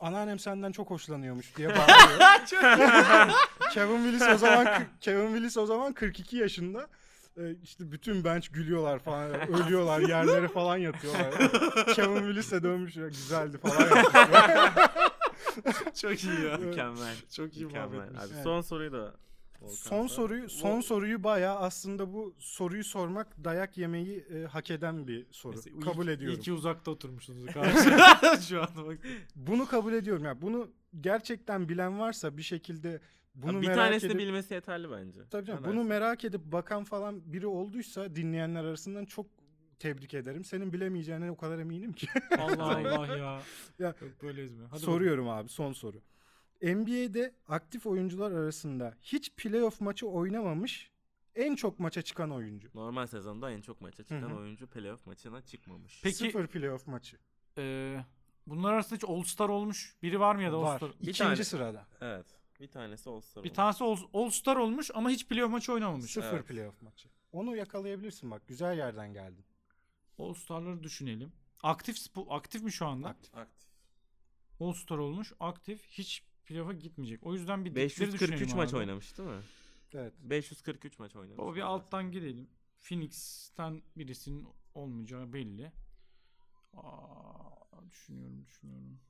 anneannem senden çok hoşlanıyormuş diye bağırıyor. Kevin Willis o zaman Kevin Willis o zaman 42 yaşında. Ee, işte bütün bench gülüyorlar falan. Ölüyorlar yerlere falan yatıyorlar. Kevin Willis'e dönmüş ya güzeldi falan yapmış. Çok iyi ya. Mükemmel. Çok iyi Mükemmel. muhabbetmiş. Abi son soruyu da Son soruyu son soruyu bayağı aslında bu soruyu sormak dayak yemeyi e, hak eden bir soru. Neyse, kabul iyi- ediyorum. İyi ki uzakta oturmuşsunuz. Şu anda bak. Bunu kabul ediyorum. Yani bunu gerçekten bilen varsa bir şekilde bunu bir merak tanesini edip bilmesi yeterli bence. Tabii canım, bunu merak edip bakan falan biri olduysa dinleyenler arasından çok tebrik ederim. Senin bilemeyeceğine o kadar eminim ki. Allah Allah ya. Ya, Yok böyle ezme. Hadi Soruyorum abi son soru. NBA'de aktif oyuncular arasında hiç playoff maçı oynamamış en çok maça çıkan oyuncu. Normal sezonda en çok maça çıkan Hı hı. oyuncu playoff maçına çıkmamış. Peki- Sıfır playoff maçı. Ee, bunlar arasında hiç All Star olmuş biri var mı ya da Var. Star? İkinci tane. sırada. Evet. Bir tanesi All-Star Bir olmuş. tanesi All, All Star olmuş ama hiç playoff maçı oynamamış. Sıfır Evet. playoff maçı. Onu yakalayabilirsin bak. Güzel yerden geldin. All Star'ları düşünelim. Aktif spo- aktif mi şu anda? Aktif. Aktif. All Star olmuş. Aktif. Hiç playoff'a gitmeyecek. O yüzden bir dipleri 543 düşünelim maç abi. oynamış değil mi? Evet. 543 maç oynamış. Baba bir alttan gidelim. Phoenix'ten birisinin olmayacağı belli. Aa, düşünüyorum düşünüyorum.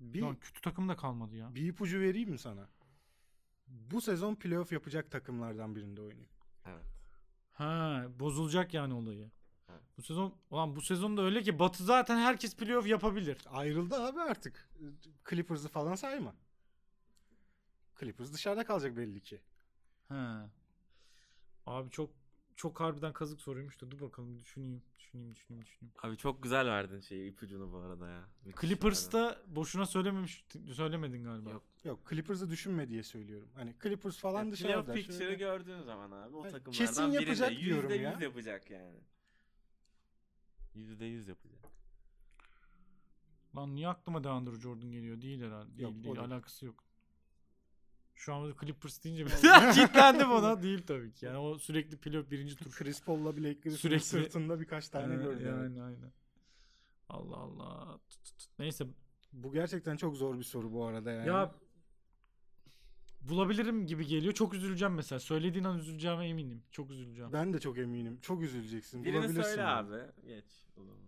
Bir, Lan kötü takım da kalmadı ya. bir ipucu vereyim mi sana? Bu sezon playoff yapacak takımlardan birinde oynuyor. Evet. Ha, bozulacak yani olayı. Bu sezon ulan bu sezon da öyle ki Batı zaten herkes playoff yapabilir. Ayrıldı abi artık. Clippers'ı falan sayma. Clippers dışarıda kalacak belli ki. Ha. Abi çok çok harbiden kazık soruymuş da dur bakalım düşüneyim. Düşüneyim düşüneyim düşüneyim. Abi çok güzel verdin şeyi ipucunu bu arada ya. Müthiş Clippers'ta boşuna söylememiş söylemedin galiba. Yok. Yok Clippers'ı düşünme diye söylüyorum. Hani Clippers falan verdin. dışarıda. Playoff picture'ı şöyle- gördüğün zaman abi o Hayır, takımlardan kesin yapacak birinde diyorum yüzde ya. yüz yapacak yani. Yüzde yüz yapacak. Lan niye aklıma DeAndre Jordan geliyor? Değil herhalde. Değil, Yok, değil. değil. Alakası yok. Şu an Clippers deyince Olmaz. kilitlendim ona. Değil tabii ki. Yani o sürekli playoff birinci tur. Chris Paul'la Griffin'in Sürekli- sırtında birkaç tane Evet, gördüm. evet. Yani aynen. Allah Allah. Tut, tut, tut. Neyse. Bu gerçekten çok zor bir soru bu arada yani. Ya bulabilirim gibi geliyor. Çok üzüleceğim mesela. Söylediğin an üzüleceğime eminim. Çok üzüleceğim. ben de çok eminim. Çok üzüleceksin. Birini Bulabilirsin söyle yani. abi. Geç. o zaman.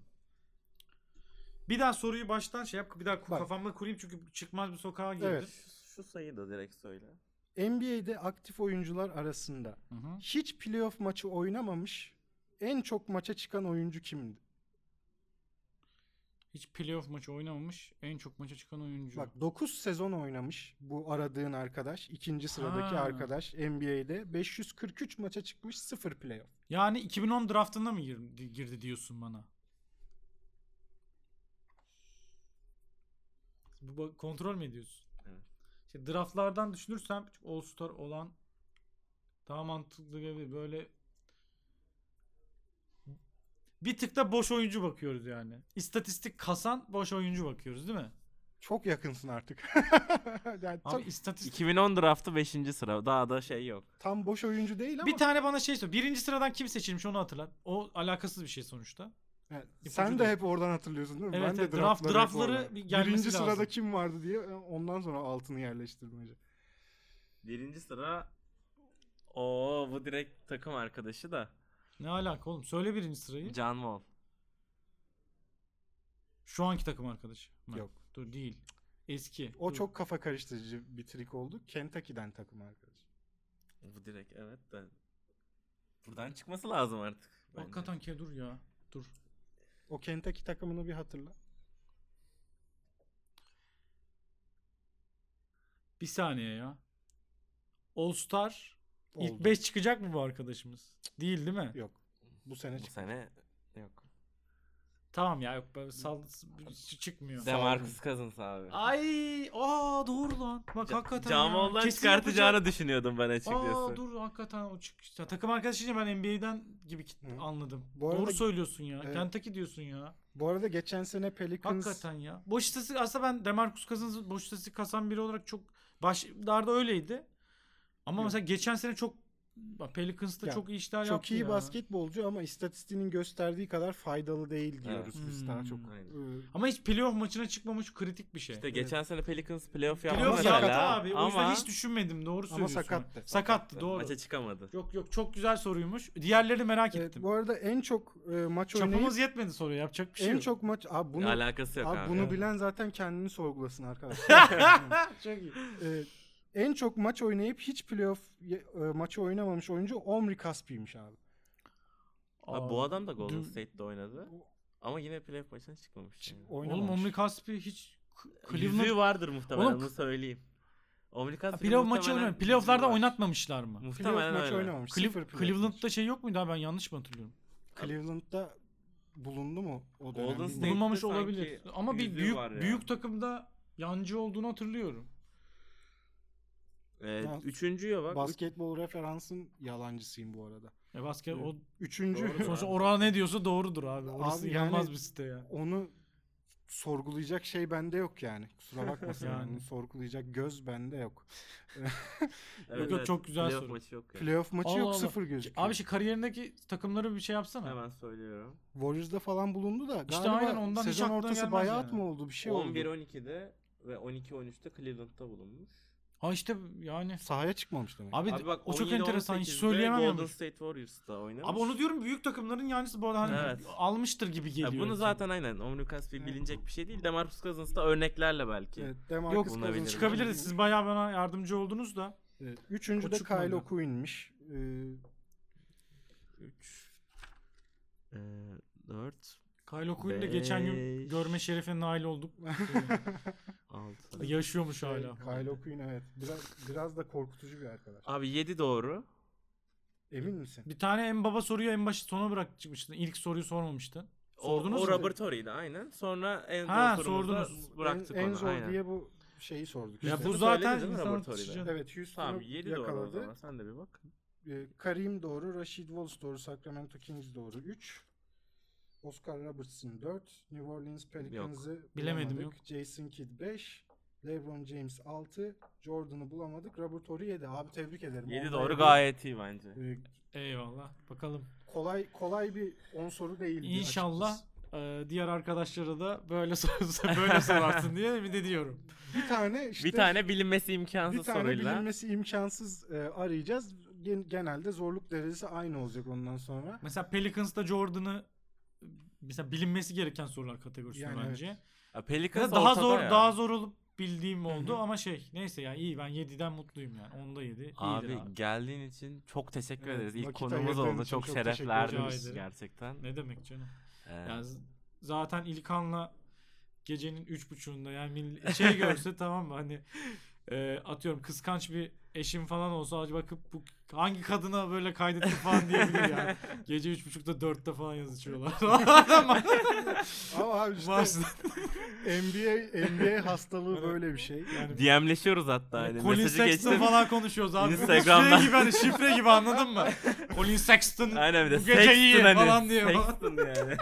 Bir daha soruyu baştan şey yap. Bir daha Bak. kafamda kurayım çünkü çıkmaz bir sokağa girdim. Evet. Şu, şu sayıyı da direkt söyle. NBA'de aktif oyuncular arasında Hı hı. hiç playoff maçı oynamamış en çok maça çıkan oyuncu kimdi? Hiç playoff maçı oynamamış. En çok maça çıkan oyuncu. Bak 9 sezon oynamış bu aradığın arkadaş. ikinci sıradaki Ha. arkadaş NBA'de 543 maça çıkmış 0 playoff. Yani 2010 draftında mı gir- girdi diyorsun bana? Bu kontrol mü ediyorsun? Evet. İşte draftlardan düşünürsem All Star olan daha mantıklı gelebilir. Böyle bir tık da boş oyuncu bakıyoruz yani. İstatistik kasan boş oyuncu bakıyoruz değil mi? Çok yakınsın artık. yani Abi çok- istatistik 2010 draftı 5. sıra. Daha da şey yok. tam boş oyuncu değil ama bir tane bana şey söyle. Birinci sıradan kim seçilmiş onu hatırlat. O alakasız bir şey sonuçta. Evet, İpucu sen de değil. hep oradan hatırlıyorsun değil mi? Evet, ben de evet, draft- draftları, bir gelmesi Birinci lazım. sırada kim vardı diye ondan sonra altını yerleştirmece. Birinci sıra o bu direkt takım arkadaşı da Ne alaka oğlum? Söyle birinci sırayı. John Wall. Şu anki takım arkadaşı. mı? Yok. Dur değil. Eski. O Dur. çok kafa karıştırıcı bir trik oldu. Kentucky'den takım arkadaş. Bu direkt evet de buradan çıkması lazım artık. bence. Hakikaten ki dur ya. Dur. O Kentucky takımını bir hatırla. Bir saniye ya. All Star ilk Oldu. 5 çıkacak mı bu arkadaşımız? Değil değil mi? Yok. Bu sene Bu sene yok. Tamam ya yok sal ç- çıkmıyor. Demarcus Cousins abi. Ay, aa doğru lan. Bak hakikaten ya. Wall'dan Kesin çıkartacağını yapacak. düşünüyordum ben açıkçası. Aa dur hakikaten o çık. takım arkadaşıyla ben NBA'den gibi Hı. anladım. Bu arada- Doğru söylüyorsun ya. Evet. Kentucky diyorsun ya. Bu arada geçen sene Pelicans Hakikaten ya. Boş istatistik aslında ben Demarcus Cousins'ı boş istatistik kasan biri olarak çok başlarda öyleydi. Ama Yok. mesela geçen sene çok Pelicans'ta çok iyi işler çok yaptı iyi ya. basketbolcu ama istatistiğinin gösterdiği kadar faydalı değil diyoruz Evet. biz daha Hmm. çok. Aynen. Ee, Ama hiç playoff maçına çıkmamış kritik bir şey. İşte geçen sene Pelicans playoff yaptı playoff sakat yaptı mesela abi. O yüzden ama hiç düşünmedim. Doğru Ama söylüyorsun. sakattı. Sakattı doğru. maça çıkamadı. Yok yok çok güzel soruymuş. Diğerlerini merak evet, ettim. bu arada en çok e, maç oynayıp Çapımız yetmedi soruya yapacak bir şey en yok. çok maç abi bunu Alakası yok abi, abi. bunu Evet. bilen zaten kendini sorgulasın arkadaşlar. çok iyi. Ee, en çok maç oynayıp hiç playoff e, maçı oynamamış oyuncu Omri Kaspi'ymiş abi. Abi bu adam da Golden dün- State'de oynadı. Ama yine playoff maçına çıkmamış. Yani. Oynamamış. Oğlum Omri Kaspi hiç K- Yüzüğü Cleveland vardır muhtemelen Oğlum, onu söyleyeyim. Omnikas playoff maçı oynamış. Playoff'larda oynatmamışlar mı? Muhtemelen Playoff maçı öyle. oynamamış. Playoff Cleveland'da şey yok muydu abi ben yanlış mı hatırlıyorum? Cleveland'da bulundu mu o dönem? Golden. State'de Bulunmamış olabilir. Ama bir büyük var ya. büyük takımda yancı olduğunu hatırlıyorum. Ee, Ya, üçüncüye bak. Basketbol referansın yalancısıyım bu arada. E basket o Üçüncü Doğru. sonuçta Orhan ne diyorsa doğrudur abi. Orası Abi yani- bir site ya. onu sorgulayacak şey bende yok yani. Kusura bakmasın. Yani. Onu sorgulayacak göz bende yok. Evet, yok, çok güzel playoff soru. maçı yok yani. Playoff maçı Allah yok Allah. sıfır gözüküyor. Abi şey kariyerindeki takımları bir şey yapsana. Hemen söylüyorum. Warriors'da falan bulundu da İşte aynen ondan hiç sezon aklına ortası bayat yani. mı oldu bir şey oldu. 11-12'de ve 12-13'te Cleveland'da bulunmuş. Ha işte yani. Sahaya çıkmamış demek. Abi, Abi bak o çok 17-18'de enteresan hiç söyleyemem Golden. State Warriors'ta oynamış. Abi onu diyorum büyük takımların yancısı bu arada hani Evet. almıştır gibi Ya geliyor. bunu insan. zaten aynen Omnikas bir bilinecek bir şey değil. Demarcus Cousins da örneklerle belki. Evet, Demarcus Yok Cousins çıkabiliriz. Siz bayağı bana yardımcı oldunuz da. Evet, Üçüncü de çıkmadı. Kyle O'Quinn'miş. Ee, 3 e, 4 Kyle O'Quinn'i de geçen gün görme şerefine nail olduk. 6 Yaşıyormuş hala. Kyle O'Quinn evet. Biraz, biraz da korkutucu bir arkadaş. Abi 7 doğru. Emin misin? Bir tane en baba soruyu en başı sona bırakmıştın. İlk soruyu sormamıştın. O, Sordunuz o mu? Robert Horry'di aynen. Sonra en Ha, sordunuz. bıraktık en, en onu. zor aynen. diye bu şeyi sorduk. Ya işte. bu zaten Robert. Evet Houston'u Tamam 7 doğru o yakaladı. zaman. Sen de bir bak. Ee, Karim doğru, Rashid Wallace doğru, Sacramento Kings doğru 3. Oscar Robertson 4, New Orleans Pelicans'ı Bilemedim, bulamadık. Jason Kidd 5, LeBron James 6, Jordan'ı bulamadık. Robert Horry 7. Abi tebrik ederim. 7 Onda doğru gayet iyi bence. Ee, Eyvallah. Bakalım. kolay kolay bir 10 soru değildi. İnşallah açıkçası. e, diğer arkadaşlara da böyle böyle sorarsın diye ümit ediyorum. Bir tane işte bir tane bilinmesi imkansız bir tane soruyla. bilinmesi imkansız e, arayacağız. Gen- genelde zorluk derecesi aynı olacak ondan sonra. Mesela Pelicans'ta Jordan'ı mesela bilinmesi gereken sorular kategorisi Yani bence. Ya Ya Pelicans daha ortada zor ya. daha zor olup bildiğim oldu ama şey neyse ya iyi ben 7'den mutluyum yani. Onda 7 iyidir Abi, abi. geldiğin için çok teşekkür Evet, ederiz. İlk vakit konuğumuz ayırdığın oldu. için Çok çok teşekkür ederim. gerçekten. Ne demek canım? Ee, Ya z- zaten İlkan'la gecenin üç buçuğunda yani mill- şey görse tamam mı hani e, atıyorum kıskanç bir eşim falan olsa acaba bakıp bu hangi kadına böyle kaydetti falan diyebilir yani. Gece üç buçukta dörtte falan yazışıyorlar. Ama abi işte. NBA NBA hastalığı böyle bir şey. Yani DM'leşiyoruz hatta. Hani Colin mesajı Sexton geçtim. falan konuşuyoruz abi. Instagram'dan. Şey gibi hani şifre gibi anladın mı? Colin Sexton Aynen bir de bu gece iyi Sexton hani. falan diyor. Sexton yani.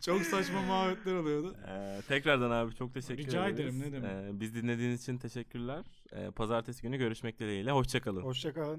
Çok saçma muhabbetler oluyordu. Ee, tekrardan abi çok teşekkür Rica ederiz. ederim, ne demek. Ee, biz dinlediğiniz için teşekkürler. Ee, pazartesi günü görüşmek dileğiyle. Hoşçakalın. hoşça kalın.